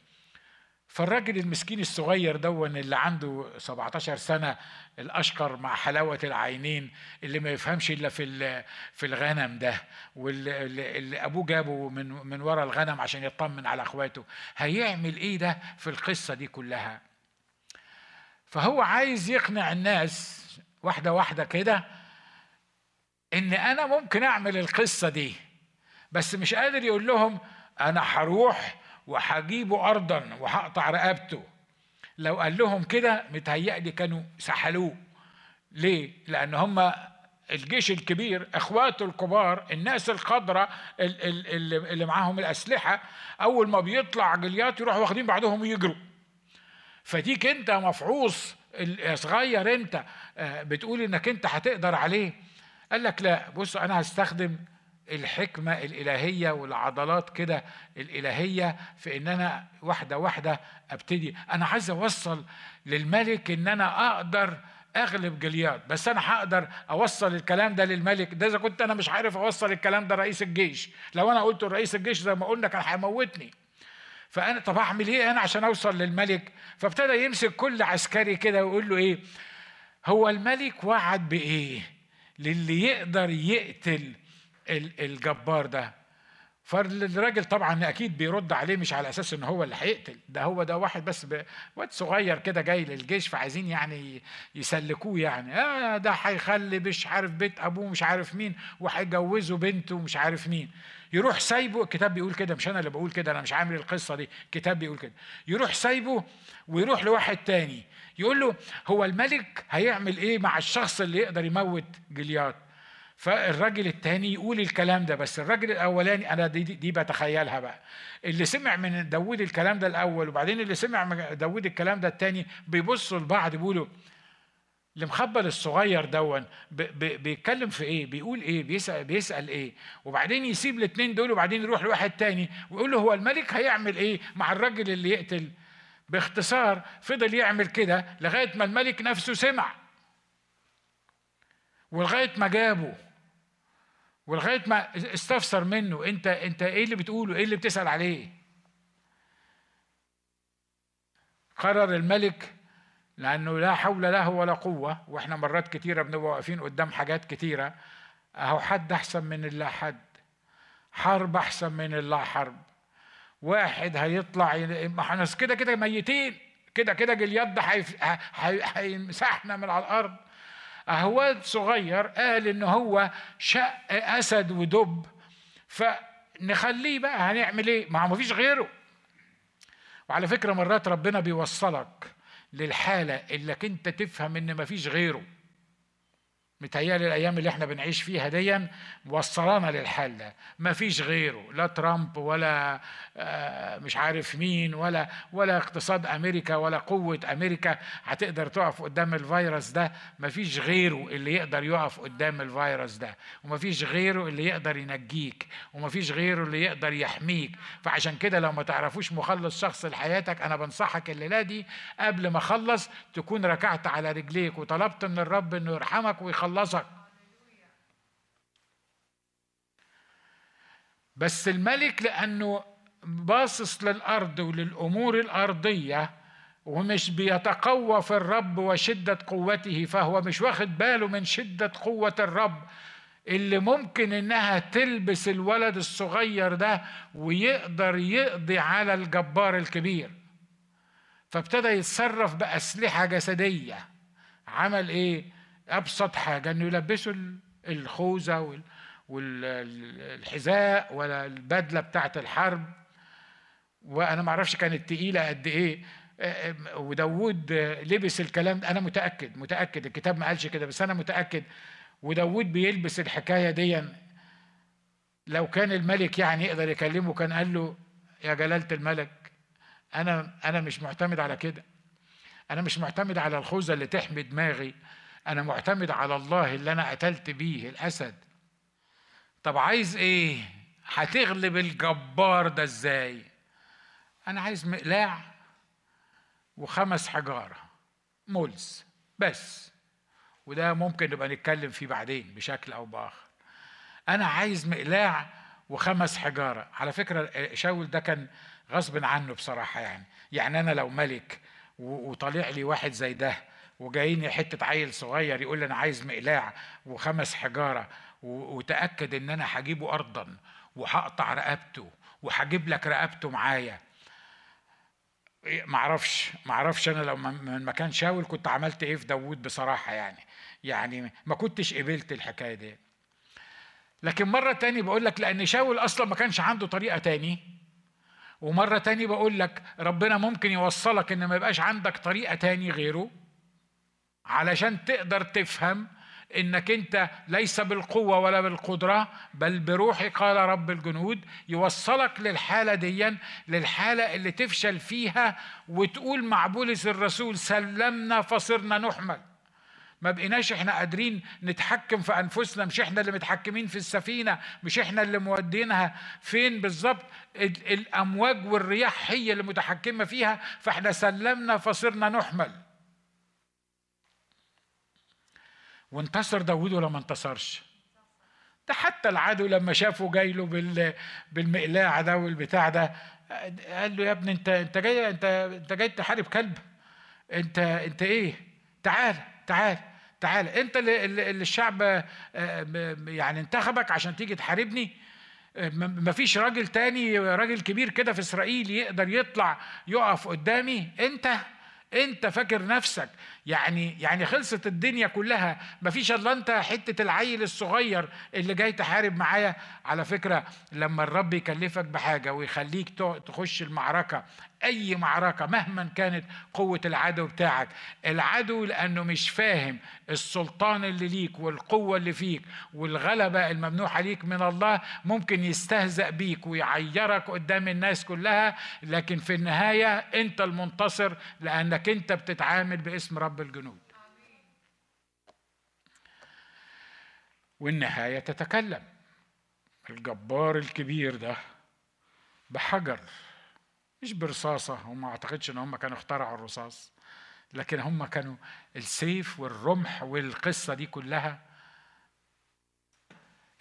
فالراجل المسكين الصغير دون اللي عنده 17 سنة الأشقر مع حلاوة العينين اللي ما يفهمش إلا في في الغنم ده واللي اللي أبوه جابه من من ورا الغنم عشان يطمن على إخواته. هيعمل إيه ده في القصة دي كلها؟ فهو عايز يقنع الناس واحدة واحدة كده إن أنا ممكن أعمل القصة دي بس مش قادر يقول لهم أنا هروح وهجيبه ارضا وهقطع رقبته. لو قال لهم كده متهيألي كانوا سحلوه. ليه؟ لأن هم الجيش الكبير إخواته الكبار الناس الخضراء اللي, اللي معاهم الأسلحة أول ما بيطلع جليات يروحوا واخدين بعضهم ويجروا. فديك أنت مفعوص صغير أنت آه، بتقول إنك أنت هتقدر عليه. قال لك لا بص أنا هستخدم الحكمة الإلهية والعضلات كده الإلهية في إن أنا واحدة واحدة أبتدي. أنا عايز أوصل للملك إن أنا أقدر أغلب جلياد بس أنا هقدر أوصل الكلام ده للملك. ده إذا كنت أنا مش عارف أوصل الكلام ده رئيس الجيش. لو أنا قلت لرئيس الجيش زي ما قلنا كان هيموتني. فأنا طب اعمل إيه أنا عشان أوصل للملك؟ فابتدى يمسك كل عسكري كده ويقول له إيه؟ هو الملك وعد بإيه؟ للي يقدر يقتل الجبار ده. فالراجل طبعا أكيد بيرد عليه مش على أساس إن هو اللي هيقتل. ده هو ده واحد بس واد صغير كده جاي للجيش فعايزين يعني يسلكوه يعني. آه ده هيخلي مش عارف بيت أبوه مش عارف مين وهيجوزه بنته مش عارف مين. يروح سايبه الكتاب بيقول كده مش أنا اللي بقول كده أنا مش عامل القصة دي. الكتاب بيقول كده. يروح سايبه ويروح لواحد تاني. يقول له هو الملك هيعمل إيه مع الشخص اللي يقدر يموت جليات فالراجل التاني يقول الكلام ده بس الراجل الأولاني أنا دي, دي, بتخيلها بقى. اللي سمع من داوود الكلام ده الأول وبعدين اللي سمع من داوود الكلام ده التاني بيبصوا لبعض بيقولوا المخبل الصغير دون بيتكلم في إيه؟ بيقول إيه؟ بيسأل, بيسأل إيه؟ وبعدين يسيب الاثنين دول وبعدين يروح لواحد تاني ويقول له هو الملك هيعمل إيه مع الراجل اللي يقتل؟ باختصار فضل يعمل كده لغاية ما الملك نفسه سمع. ولغاية ما جابه ولغاية ما استفسر منه انت انت إيه اللي بتقوله؟ إيه اللي بتسأل عليه؟ قرر الملك لأنه لا حول له ولا قوة وإحنا مرات كتيرة بنبقى واقفين قدام حاجات كتيرة. أهو حد أحسن من اللا حد حرب أحسن من اللا حرب واحد هيطلع ما إحنا كده كده ميتين كده كده جلياد هيمسحنا من على الأرض. أهواد صغير قال إن هو شق أسد ودب فنخليه بقى هنعمل إيه؟ ما هو مفيش غيره وعلى فكرة مرات ربنا بيوصلك للحالة اللي أنت تفهم إن مفيش غيره متهيألي الأيام اللي إحنا بنعيش فيها ديا وصلانا للحال ده. ما فيش غيره لا ترامب ولا آه، مش عارف مين ولا ولا اقتصاد أمريكا ولا قوة أمريكا هتقدر تقف قدام الفيروس ده. ما فيش غيره اللي يقدر يقف قدام الفيروس ده. وما فيش غيره اللي يقدر ينجيك. وما فيش غيره اللي يقدر يحميك. فعشان كده لو ما تعرفوش مخلص شخص لحياتك أنا بنصحك الليلة دي قبل ما أخلص تكون ركعت على رجليك وطلبت من الرب إنه يرحمك ويخلص يخلصك. بس الملك لأنه باصص للأرض وللأمور الأرضية ومش بيتقوى في الرب وشدة قوته فهو مش واخد باله من شدة قوة الرب اللي ممكن إنها تلبس الولد الصغير ده ويقدر يقضي على الجبار الكبير. فابتدى يتصرف بأسلحة جسدية. عمل إيه؟ أبسط حاجة إنه يلبسوا الخوذة والحذاء ولا البدلة بتاعة الحرب. وأنا ما أعرفش كانت تقيلة قد إيه. وداود لبس الكلام ده. أنا متأكد متأكد. الكتاب ما قالش كده بس أنا متأكد. وداود بيلبس الحكاية دي. لو كان الملك يعني يقدر يكلمه كان قال له يا جلالة الملك أنا أنا مش معتمد على كده. أنا مش معتمد على الخوذة اللي تحمي دماغي. أنا معتمد على الله اللي أنا قتلت بيه الأسد. طب عايز إيه؟ هتغلب الجبار ده إزاي؟ أنا عايز مقلاع وخمس حجارة مولز بس. وده ممكن نبقى نتكلم فيه بعدين بشكل أو بآخر. أنا عايز مقلاع وخمس حجارة. على فكرة شاول ده كان غصب عنه بصراحة يعني. يعني أنا لو ملك وطالع لي واحد زي ده وجايني حتة عيل صغير يقول لي أنا عايز مقلاع وخمس حجارة وتأكد إن أنا هجيبه ارضا وهقطع رقبته وهجيب لك رقبته معايا. معرفش معرفش أنا لو من مكان شاول كنت عملت إيه في داوود بصراحة يعني. يعني ما كنتش قبلت الحكاية دي. لكن مرة تاني بقول لك لأن شاول أصلا ما كانش عنده طريقة تاني. ومرة تاني بقول لك ربنا ممكن يوصلك إن ما يبقاش عندك طريقة تاني غيره. علشان تقدر تفهم إنك أنت ليس بالقوة ولا بالقدرة بل بروحي قال رب الجنود يوصلك للحالة ديا للحالة اللي تفشل فيها وتقول مع بولس الرسول سلمنا فصرنا نحمل. ما بقيناش إحنا قادرين نتحكم في أنفسنا مش إحنا اللي متحكمين في السفينة مش إحنا اللي مودينها. فين بالظبط الأمواج والرياح هي اللي متحكمة فيها؟ فإحنا سلمنا فصرنا نحمل. وانتصر داود ولا ما انتصرش؟ ده حتى العدو لما شافه جاي له بالمقلاع ده والبتاع ده قال له يا ابني انت انت جاي انت انت جاي تحارب كلب. انت انت إيه؟ تعال تعال تعال. انت اللي, اللي الشعب آه، يعني انتخبك عشان تيجي تحاربني. مفيش راجل تاني راجل كبير كده في إسرائيل يقدر يطلع يقف قدامي. انت انت فاكر نفسك. يعني يعني خلصت الدنيا كلها مفيش إلا أنت حتة العيل الصغير اللي جاي تحارب معايا. على فكرة لما الرب يكلفك بحاجة ويخليك تخش المعركة أي معركة مهما كانت قوة العدو بتاعك العدو لأنه مش فاهم السلطان اللي ليك والقوة اللي فيك والغلبة الممنوحة ليك من الله ممكن يستهزأ بيك ويعيرك قدام الناس كلها لكن في النهاية أنت المنتصر لأنك أنت بتتعامل باسم رب الجنود. والنهاية تتكلم. الجبار الكبير ده بحجر مش برصاصة وما أعتقدش إن هم كانوا اخترعوا الرصاص لكن هم كانوا السيف والرمح والقصة دي كلها.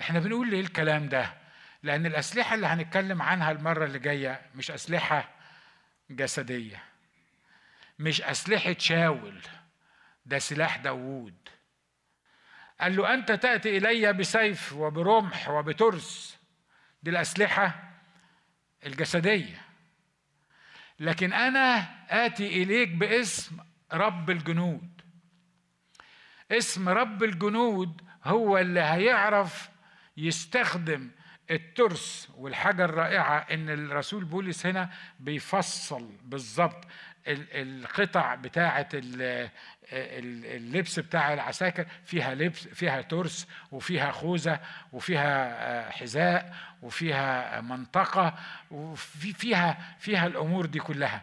إحنا بنقول ليه الكلام ده؟ لأن الأسلحة اللي هنتكلم عنها المرة اللي جاية مش أسلحة جسدية مش أسلحة شاول. ده سلاح داوود. قال له أنت تأتي إلي بسيف وبرمح وبترس دي الأسلحة الجسدية. لكن أنا آتي إليك باسم رب الجنود. اسم رب الجنود هو اللي هيعرف يستخدم الترس والحاجة الرائعة إن الرسول بولس هنا بيفصل بالظبط القطع بتاعة اللبس بتاع العساكر فيها لبس فيها ترس وفيها خوذة وفيها آه، حذاء وفيها منطقة وفي فيها فيها الأمور دي كلها.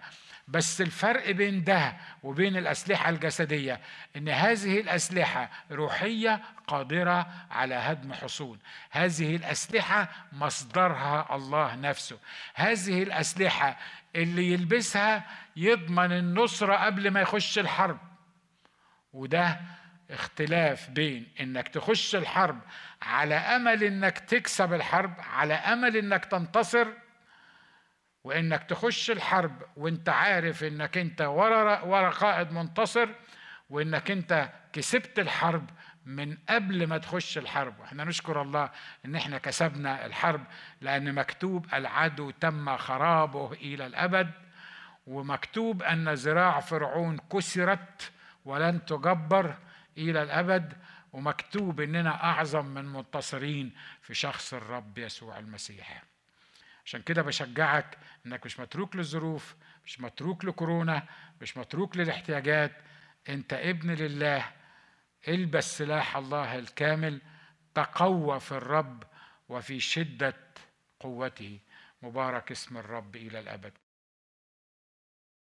بس الفرق بين ده وبين الأسلحة الجسدية إن هذه الأسلحة روحية قادرة على هدم حصون. هذه الأسلحة مصدرها الله نفسه. هذه الأسلحة اللي يلبسها يضمن النصرة قبل ما يخش الحرب. وده اختلاف بين إنك تخش الحرب على أمل إنك تكسب الحرب على أمل إنك تنتصر وإنك تخش الحرب وإنت عارف إنك إنت ورا ورا قائد منتصر وإنك إنت كسبت الحرب من قبل ما تخش الحرب. وإحنا نشكر الله إن إحنا كسبنا الحرب لأن مكتوب العدو تم خرابه إلى الأبد ومكتوب أن ذراع فرعون كسرت ولن تجبر إلى الأبد ومكتوب إننا أعظم من منتصرين في شخص الرب يسوع المسيح. عشان كده بشجعك إنك مش متروك للظروف مش متروك لكورونا مش متروك للاحتياجات أنت ابن لله البس سلاح الله الكامل تقوى في الرب وفي شدة قوته. مبارك اسم الرب إلى الأبد.